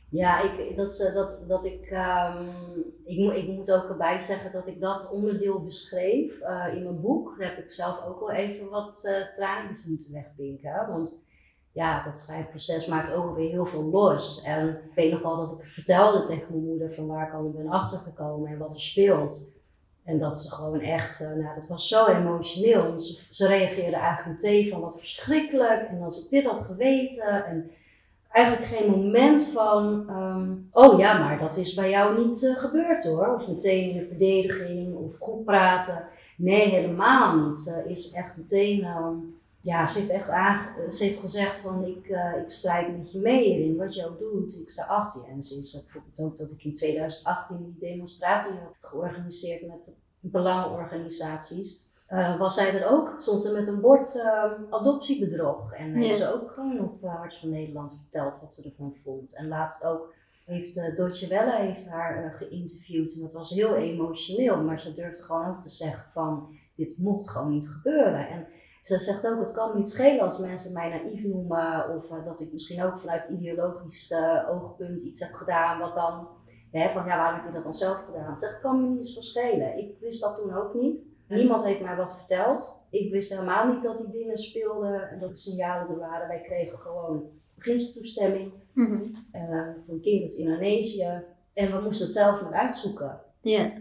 Ja, ik, dat, dat, dat ik, um, ik, moet, ik moet ook erbij zeggen dat ik dat onderdeel beschreef uh, in mijn boek. Daar heb ik zelf ook wel even wat uh, traantjes moeten wegpinken. Want ja, dat schrijfproces maakt ook weer heel veel los. En ik weet nog wel dat ik vertelde tegen mijn moeder van waar ik allemaal ben achtergekomen en wat er speelt. En dat ze gewoon echt, uh, nou dat was zo emotioneel. Ze, ze reageerde eigenlijk meteen van wat verschrikkelijk. En als ik dit had geweten. En eigenlijk geen moment van, um, oh ja, maar dat is bij jou niet uh, gebeurd hoor. Of meteen in de verdediging of goed praten. Nee, helemaal niet. Ze is echt meteen... Um, ja, ze heeft echt aange ze heeft gezegd van ik, uh, ik strijd met je mee hierin, wat je ook doet, ik sta achter je. En ze is bijvoorbeeld ook dat ik in 2018 die demonstratie heb georganiseerd met belangenorganisaties. Uh, was zij er ook, stond ze met een bord uh, adoptiebedrog. En heeft ze ook gewoon op Hart van Nederland verteld wat ze ervan vond. En laatst ook heeft uh, Deutsche Welle heeft haar geïnterviewd en dat was heel emotioneel. Maar ze durft gewoon ook te zeggen van dit mocht gewoon niet gebeuren. En ze zegt ook, het kan me niet schelen als mensen mij naïef noemen of uh, dat ik misschien ook vanuit ideologisch uh, oogpunt iets heb gedaan wat dan, hè, van ja, waarom heb je dat dan zelf gedaan? Ze zegt, het kan me niet eens verschelen. Ik wist dat toen ook niet. Niemand heeft mij wat verteld. Ik wist helemaal niet dat die dingen speelden en dat er signalen er waren. Wij kregen gewoon beginseltoestemming mm -hmm. uh, voor een kind uit Indonesië. En we moesten het zelf maar uitzoeken. Ja.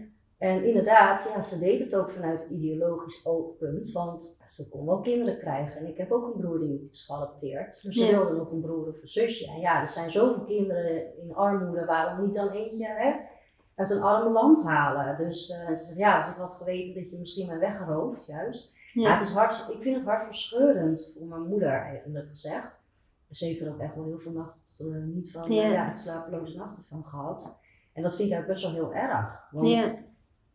En inderdaad, ja, ze deed het ook vanuit ideologisch oogpunt, want ze kon wel kinderen krijgen. En ik heb ook een broer die niet is geadopteerd. Dus ze wilde nog een broer of een zusje. En ja, er zijn zoveel kinderen in armoede, waarom niet dan eentje hè, uit een arme land halen? Dus uh, ze zegt, ja, als ik had geweten dat je misschien mij weggeroofd, juist. Ja. het is hard, ik vind het hartverscheurend voor mijn moeder, eigenlijk gezegd. Ze heeft er ook echt wel heel veel nachten uh, niet van, ja. ja, slapeloze nachten van gehad. En dat vind ik eigenlijk best wel heel erg. Want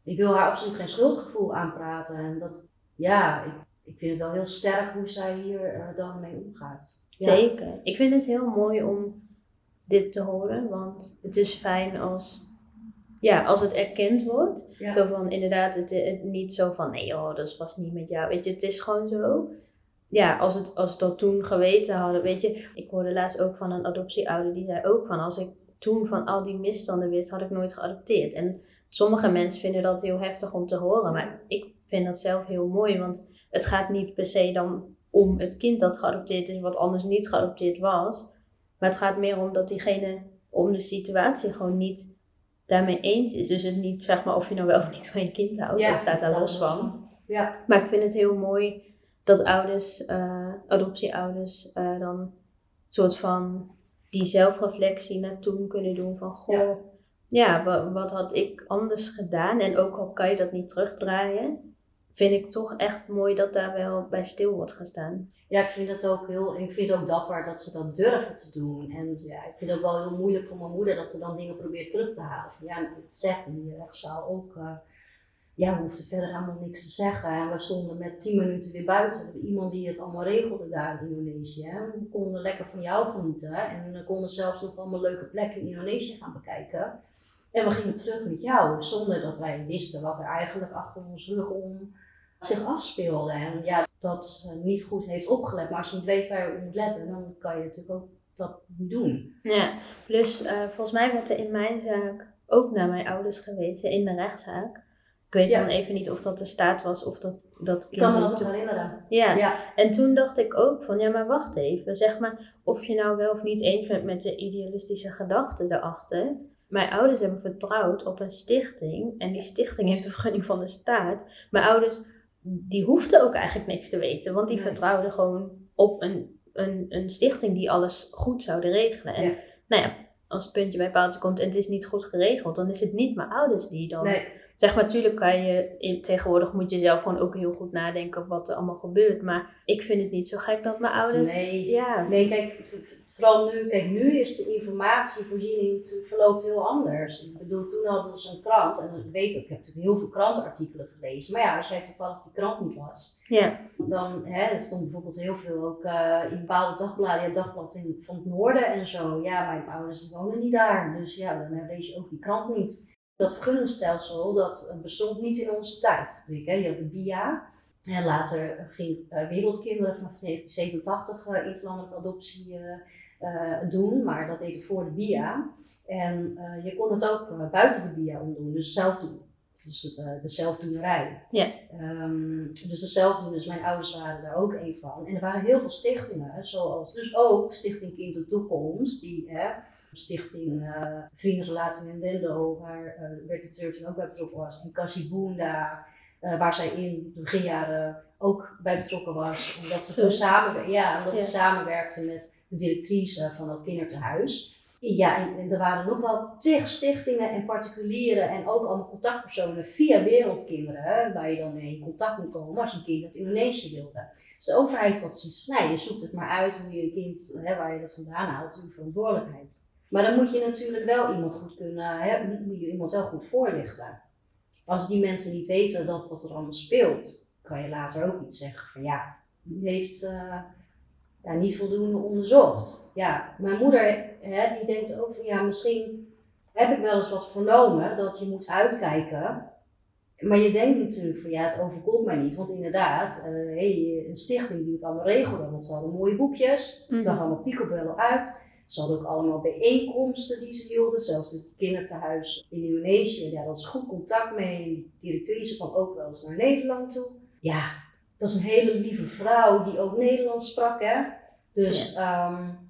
ik wil haar absoluut geen schuldgevoel aanpraten. En dat, ja, ik, ik vind het wel heel sterk hoe zij hier uh, dan mee omgaat. Zeker. Ik vind het heel mooi om dit te horen, want het is fijn als, ja, als het erkend wordt. Zo van inderdaad, het, het, niet zo van nee, oh, dat is vast niet met jou. Weet je, het is gewoon zo. Ja, als, het, als dat toen geweten hadden, weet je, ik hoorde laatst ook van een adoptieouder die zei ook van als ik toen van al die misstanden wist, had ik nooit geadopteerd. En sommige mensen vinden dat heel heftig om te horen, maar ik vind dat zelf heel mooi, want het gaat niet per se dan om het kind dat geadopteerd is, wat anders niet geadopteerd was. Maar het gaat meer om dat diegene om de situatie gewoon niet daarmee eens is. Dus het niet, zeg maar, of je nou wel of niet van je kind houdt, dat staat daar los van. Ja. Maar ik vind het heel mooi dat ouders, uh, adoptieouders, uh, dan soort van die zelfreflectie naar toen kunnen doen van goh, ja, wat, wat had ik anders gedaan? En ook al kan je dat niet terugdraaien, vind ik toch echt mooi dat daar wel bij stil wordt gestaan. Ja, ik vind het ook heel, ik vind het ook dapper dat ze dat durven te doen. En ja, ik vind het ook wel heel moeilijk voor mijn moeder dat ze dan dingen probeert terug te halen. Ja, het zegt in die rechtszaal ook. Uh, ja, we hoefden verder helemaal niks te zeggen. En we stonden met tien minuten weer buiten. Iemand die het allemaal regelde daar in Indonesië. We konden lekker van jou genieten. En we konden zelfs nog allemaal leuke plekken in Indonesië gaan bekijken. En we gingen terug met jou, zonder dat wij wisten wat er eigenlijk achter ons rug om zich afspeelde. En ja, dat niet goed heeft opgelet. Maar als je niet weet waar je op moet letten, dan kan je natuurlijk ook dat doen. Ja, plus uh, volgens mij werd er in mijn zaak ook naar mijn ouders gewezen in de rechtszaak. Ik weet dan even niet of dat de staat was of dat, dat. Ik kan me dat nog herinneren. Ja. ja, en toen dacht ik ook van, ja maar wacht even. Zeg maar, of je nou wel of niet eens bent met de idealistische gedachten erachter. Mijn ouders hebben vertrouwd op een stichting. En die stichting heeft de vergunning van de staat. Mijn ouders die hoefde ook eigenlijk niks te weten, want die vertrouwden gewoon op een, een, een stichting die alles goed zouden regelen. En nou ja, als het puntje bij paaltje komt en het is niet goed geregeld, dan is het niet mijn ouders die dan nee. Zeg maar, natuurlijk kan je, tegenwoordig moet je zelf gewoon ook heel goed nadenken wat er allemaal gebeurt. Maar ik vind het niet zo gek dat mijn ouders... Nee, ja. nee kijk, vooral nu, kijk, nu is de informatievoorziening verloopt heel anders. Ik bedoel, toen hadden ze een krant, en ik weet ook, ik heb natuurlijk heel veel krantenartikelen gelezen. Maar ja, als jij toevallig die krant niet las, ja. dan hè, er stond bijvoorbeeld heel veel ook uh, in bepaalde dagbladen, ja, dagblad in, van het noorden en zo. Ja, mijn ouders wonen niet daar, dus ja, dan lees je ook die krant niet. Dat vergunningsstelsel dat bestond niet in onze tijd. Je had de BIA. En later ging uh, Wereldkinderen vanaf 1987 uh, interlandelijke adoptie doen, maar dat deed voor de BIA. En je kon het ook buiten de BIA omdoen, dus zelf doen. Dus het, de zelfdoenerij. Ja. Um, dus de zelfdoeners, mijn ouders waren daar ook een van. En er waren heel veel stichtingen, zoals dus ook Stichting Kind de Toekomst, die stichting uh, Vriendenrelatie in Dendo, waar uh, Bertie Turton ook bij betrokken was. En Cassie Boenda, uh, waar zij in de beginjaren ook bij betrokken was. Omdat ze toen samen, ja, omdat ze samenwerkte met de directrice van dat kinderthuis. Ja, en, er waren nog wel tig stichtingen en particulieren en ook allemaal contactpersonen via Wereldkinderen, waar je dan mee in contact moet komen als een kind uit Indonesië wilde. Dus de overheid had zoiets van, nee, je zoekt het maar uit hoe je een kind, hè, waar je dat vandaan haalt, is je verantwoordelijkheid. Maar dan moet je natuurlijk wel iemand goed kunnen, hè, moet je iemand wel goed voorlichten. Als die mensen niet weten dat wat er allemaal speelt, kan je later ook niet zeggen van ja, u heeft uh, ja, niet voldoende onderzocht. Ja, mijn moeder hè, die denkt ook van ja, misschien heb ik wel eens wat vernomen dat je moet uitkijken. Maar je denkt natuurlijk van ja, het overkomt mij niet. Want inderdaad, uh, hey, een stichting die het allemaal regelde, want ze hadden mooie boekjes, het zag mhm. allemaal picobello uit. Ze hadden ook allemaal bijeenkomsten die ze hielden, zelfs het kinderthuis in Indonesië. Daar hadden ze goed contact mee. De directrice kwam ook wel eens naar Nederland toe. Ja, dat was een hele lieve vrouw die ook Nederlands sprak. Hè? Dus ja. Um,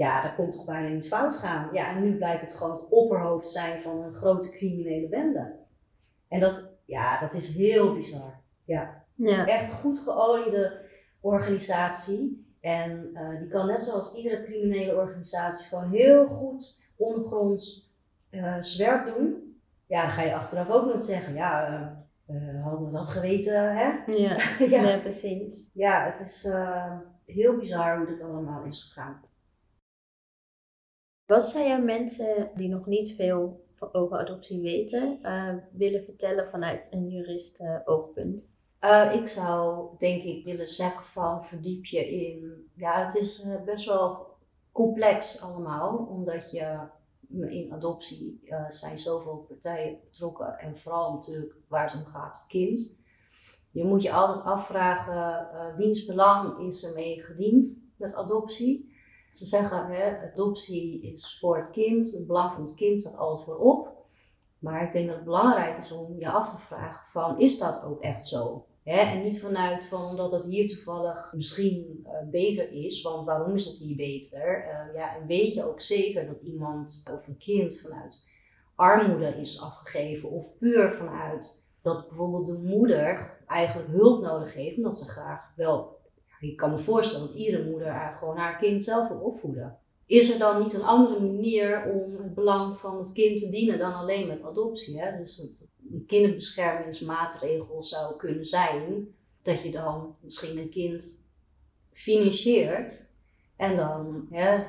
ja, dat komt toch bijna niet fout gaan. Ja, en nu blijkt het gewoon het opperhoofd zijn van een grote criminele bende. En dat, ja, dat is heel bizar. Ja. ja. Echt goed geoliede organisatie. En uh, die kan net zoals iedere criminele organisatie gewoon heel goed ondergronds uh, zwerp doen. Ja, dan ga je achteraf ook nooit zeggen, ja, uh, hadden we dat geweten, hè? (laughs) Ja, ja. precies. Ja, het is heel bizar hoe dit allemaal is gegaan. Wat zijn jouw mensen die nog niet veel over adoptie weten, willen vertellen vanuit een jurist oogpunt? Uh, ik zou denk ik willen zeggen van verdiep je in, ja het is uh, best wel complex allemaal, omdat je in adoptie uh, zijn zoveel partijen betrokken en vooral natuurlijk waar het om gaat, het kind. Je moet je altijd afvragen wiens belang is ermee gediend met adoptie. Ze zeggen hè, adoptie is voor het kind, het belang van het kind staat altijd voorop. Maar ik denk dat het belangrijk is om je af te vragen van is dat ook echt zo? En niet vanuit van omdat het hier toevallig misschien uh, beter is, want waarom is het hier beter? Uh, ja, en weet je ook zeker dat iemand of een kind vanuit armoede is afgegeven of puur vanuit dat bijvoorbeeld de moeder eigenlijk hulp nodig heeft, omdat ze graag wel, ik kan me voorstellen dat iedere moeder gewoon haar kind zelf wil opvoeden. is er dan niet een andere manier om het belang van het kind te dienen dan alleen met adoptie? Hè? Dus dat kinderbeschermingsmaatregel zou kunnen zijn dat je dan misschien een kind financiert en dan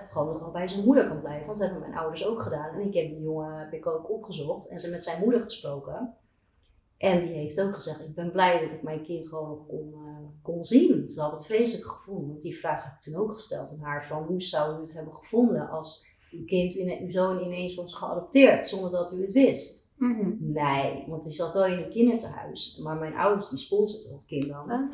gewoon nog wel bij zijn moeder kan blijven. Want dat hebben mijn ouders ook gedaan. En ik heb die jongen heb ik ook opgezocht en ze met zijn moeder gesproken. En die heeft ook gezegd, ik ben blij dat ik mijn kind gewoon nog kon, kon zien. Ze had het vreselijk gevonden. Die vraag heb ik toen ook gesteld aan haar. Van hoe zou u het hebben gevonden als uw kind, in, uw zoon ineens was geadopteerd zonder dat u het wist? Mhm. Nee, want die zat wel in een kinderthuis. Maar mijn ouders die sponsorden dat kind dan. Ah.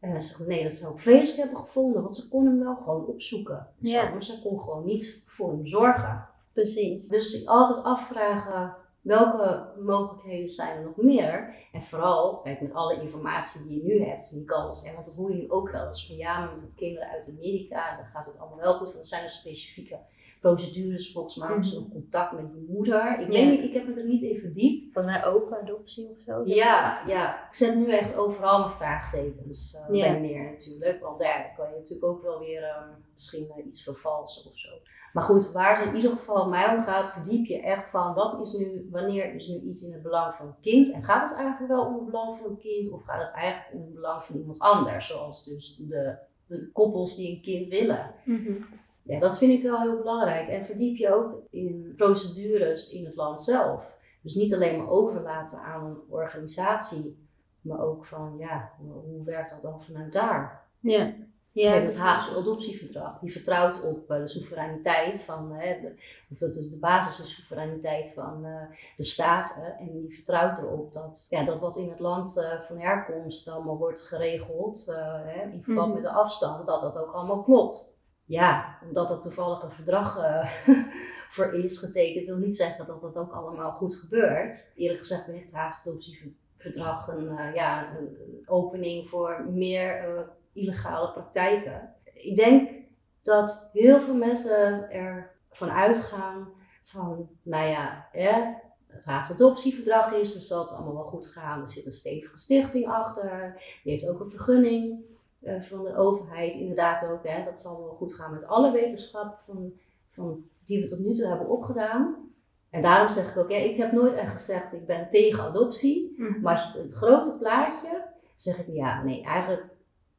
En ze zegt, nee, dat zou ik vreselijk hebben gevonden. Want ze kon hem wel gewoon opzoeken. Zo, Ja. Maar ze kon gewoon niet voor hem zorgen. Precies. Dus altijd afvragen welke mogelijkheden zijn er nog meer. En vooral, kijk, met alle informatie die je nu hebt, en die kans. En want dat hoor je nu ook wel eens van ja, maar met kinderen uit Amerika, dan gaat het allemaal wel goed. Want er zijn er specifieke procedures. Volgens mij hebben ze nog contact met die moeder. Ik weet niet, ik heb me er niet in verdiept. Volgens mij ook adoptie of zo. Ja, ja, ik zet nu echt overal mijn vraagtekens bij neer natuurlijk. Want ja, dan kan je natuurlijk ook wel weer ehm, misschien eh, iets vervalsen of zo. Maar goed, waar het in ieder geval mij om gaat, verdiep je echt van wat is nu, wanneer is nu iets in het belang van het kind? En gaat het eigenlijk wel om het belang van het kind of gaat het eigenlijk om het belang van iemand anders? Zoals dus de, de koppels die een kind willen. Mhm. Ja, dat vind ik wel heel belangrijk. En verdiep je ook in procedures in het land zelf. Dus niet alleen maar overlaten aan een organisatie, maar ook van, ja, hoe werkt dat dan vanuit daar? Ja. Ja, het. Haagse adoptieverdrag, die vertrouwt op eh, de soevereiniteit van, hè, de- of dat is de basis is soevereiniteit van eh, de staten. En die vertrouwt erop dat, ja, dat wat in het land eh, van herkomst allemaal wordt geregeld, eh, hè, in verband Mhm. met de afstand, dat dat ook allemaal klopt. Ja, omdat er toevallig een verdrag eh, (laughs) voor is getekend, wil niet zeggen dat dat ook allemaal goed gebeurt. Eerlijk gezegd ik het Haagse adoptieverdrag een, eh, ja, een opening voor meer eh, illegale praktijken. Ik denk dat heel veel mensen ervan uitgaan van, nou ja, het Haagse adoptieverdrag is, dus het allemaal wel goed gaan. Er zit een stevige stichting achter, die heeft ook een vergunning eh, van de overheid, inderdaad ook. Hè, dat zal wel goed gaan met alle wetenschap van, van, die we tot nu toe hebben opgedaan. En daarom zeg ik ook, ja, ik heb nooit echt gezegd, ik ben tegen adoptie. Mhm. Maar als je het, het grote plaatje, zeg ik ja, nee, eigenlijk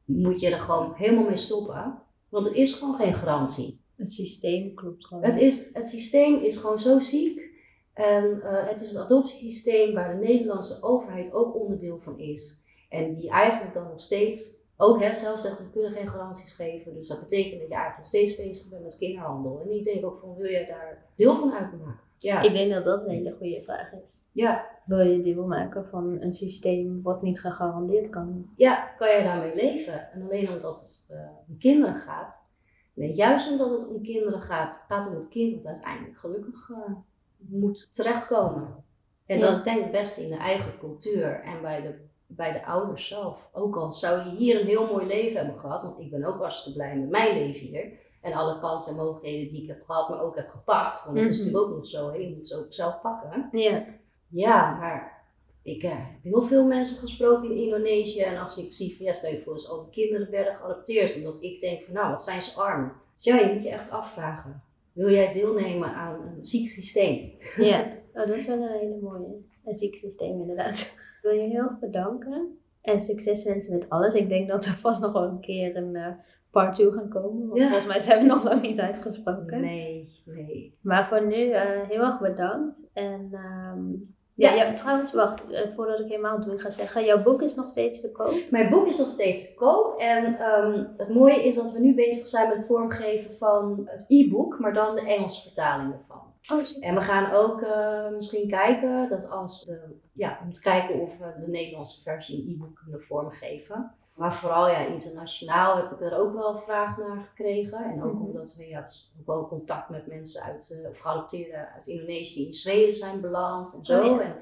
moet je er gewoon helemaal mee stoppen. Want er is gewoon geen garantie. Het systeem klopt gewoon. Het, is, het systeem is gewoon zo ziek. En eh, het is een adoptiesysteem waar de Nederlandse overheid ook onderdeel van is. En die eigenlijk dan nog steeds, ook hè, zelf zegt, we kunnen geen garanties geven. Dus dat betekent dat je eigenlijk nog steeds bezig bent met kinderhandel. En ik denk ook van, wil jij daar deel van uitmaken? Ja, Ik denk dat dat een hele goede vraag is. ja, Wil je deel maken van een systeem wat niet gegarandeerd kan? ja, kan jij daarmee leven? En alleen omdat het eh, om kinderen gaat, nee, juist omdat het om kinderen gaat, gaat het om het kind dat uiteindelijk gelukkig eh, moet terechtkomen. En Ja. dat denk ik best in de eigen cultuur en bij de, bij de ouders zelf. Ook al zou je hier een heel mooi leven hebben gehad, want ik ben ook hartstikke blij met mijn leven hier. En alle kansen en mogelijkheden die ik heb gehad, maar ook heb gepakt. Want dat is Mhm. natuurlijk ook nog zo, hè? je moet ze ook zelf pakken. Ja. Ja, maar ik eh, heb heel veel mensen gesproken in Indonesië. En als ik zie van ja, stel je voor, als al die kinderen werden geadopteerd. Omdat ik denk van nou, wat zijn ze arm. Dus ja, je moet je echt afvragen. Wil jij deelnemen aan een ziek systeem? Ja, (laughs) oh, dat is wel een hele mooie. Een ziek systeem inderdaad. Ik wil je heel erg bedanken. En succes wensen met alles. Ik denk dat er vast nog wel een keer een eh, part 2 gaan komen. Want Ja. volgens mij zijn we nog lang niet uitgesproken. Nee, nee. Maar voor nu eh, heel erg bedankt. En ehm, ja, Ja. ja, trouwens, wacht. eh, voordat ik helemaal doe ga zeggen. Jouw boek is nog steeds te koop. Mijn boek is nog steeds te koop. En ehm, het mooie is dat we nu bezig zijn met het vormgeven van het e-book. Maar dan de Engelse vertaling ervan. Oh. En we gaan ook eh, misschien kijken dat als de, ja, om te kijken of we de Nederlandse versie in e-book kunnen vormgeven. Maar vooral ja, internationaal heb ik er ook wel vraag naar gekregen. En ook Mhm. omdat we ja, dus ook wel contact met mensen uit, eh, of geadopteerden uit Indonesië die in Zweden zijn beland en zo. Oh, ja. En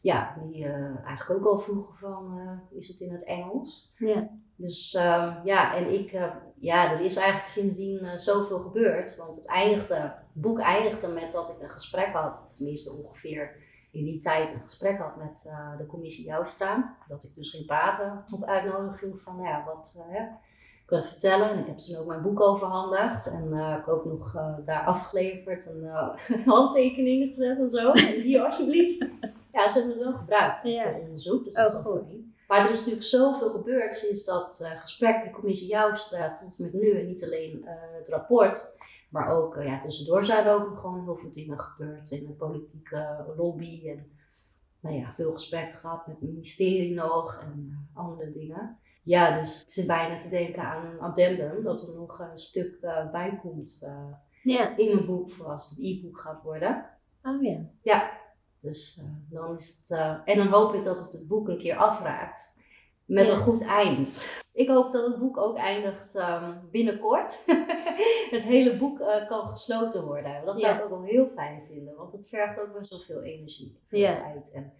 ja, die eh, eigenlijk ook al vroegen van, is het in het Engels? Ja. Dus ehm, ja, en ik, ja, er is eigenlijk sindsdien zoveel gebeurd. Want het eindigde, boek eindigde met dat ik een gesprek had, of tenminste ongeveer in die tijd een gesprek had met eh, de commissie Joustra. Dat ik dus ging praten op uitnodiging van, nou ja, wat, eh, hè, kunnen vertellen. En ik heb ze ook mijn boek overhandigd. En uh, ik heb ook nog uh, daar afgeleverd en uh, (laughs) handtekeningen gezet en zo. En hier alsjeblieft. Ja, ze hebben het wel gebruikt ja. voor onderzoek. Dus dat oh, is goed. Fijn. Maar er is natuurlijk zoveel gebeurd sinds dat gesprek met commissie Joustra tot met nu. En niet alleen het rapport. Maar ook ja, tussendoor zijn er ook gewoon heel veel dingen gebeurd in de politieke lobby. En nou ja, veel gesprek gehad met het ministerie nog en andere dingen. Ja, dus ik zit bijna te denken aan een addendum, dat er nog een stuk uh, bij komt uh, in mijn boek voor als het e-book gaat worden. Oh ja. Ja, dus uh, dan is het. en dan hoop ik dat het het boek een keer afraakt met een goed eind. Ik hoop dat het boek ook eindigt um, binnenkort. (laughs) het hele boek kan gesloten worden. Dat zou ik ook wel heel fijn vinden, want het vergt ook best wel veel energie en ja. tijd. En,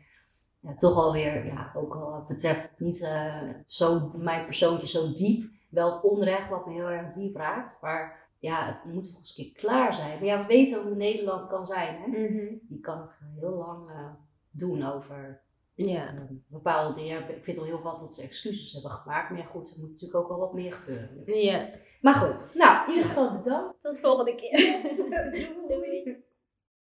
ja, toch alweer, ja, ook al betreft het niet uh, zo, mijn persoontje zo diep. Wel het onrecht wat me heel erg diep raakt. Maar ja, het moet een keer klaar zijn. Maar ja, we weten hoe Nederland kan zijn. Hè? Mm Die kan nog heel lang uh, doen over ja. Uh, bepaalde dingen. Ik vind al heel wat dat ze excuses hebben gemaakt. Maar ja, goed, er moet natuurlijk ook wel wat meer gebeuren. Ja. Maar goed, nou, in ieder geval bedankt. Tot volgende keer. (laughs) Doei.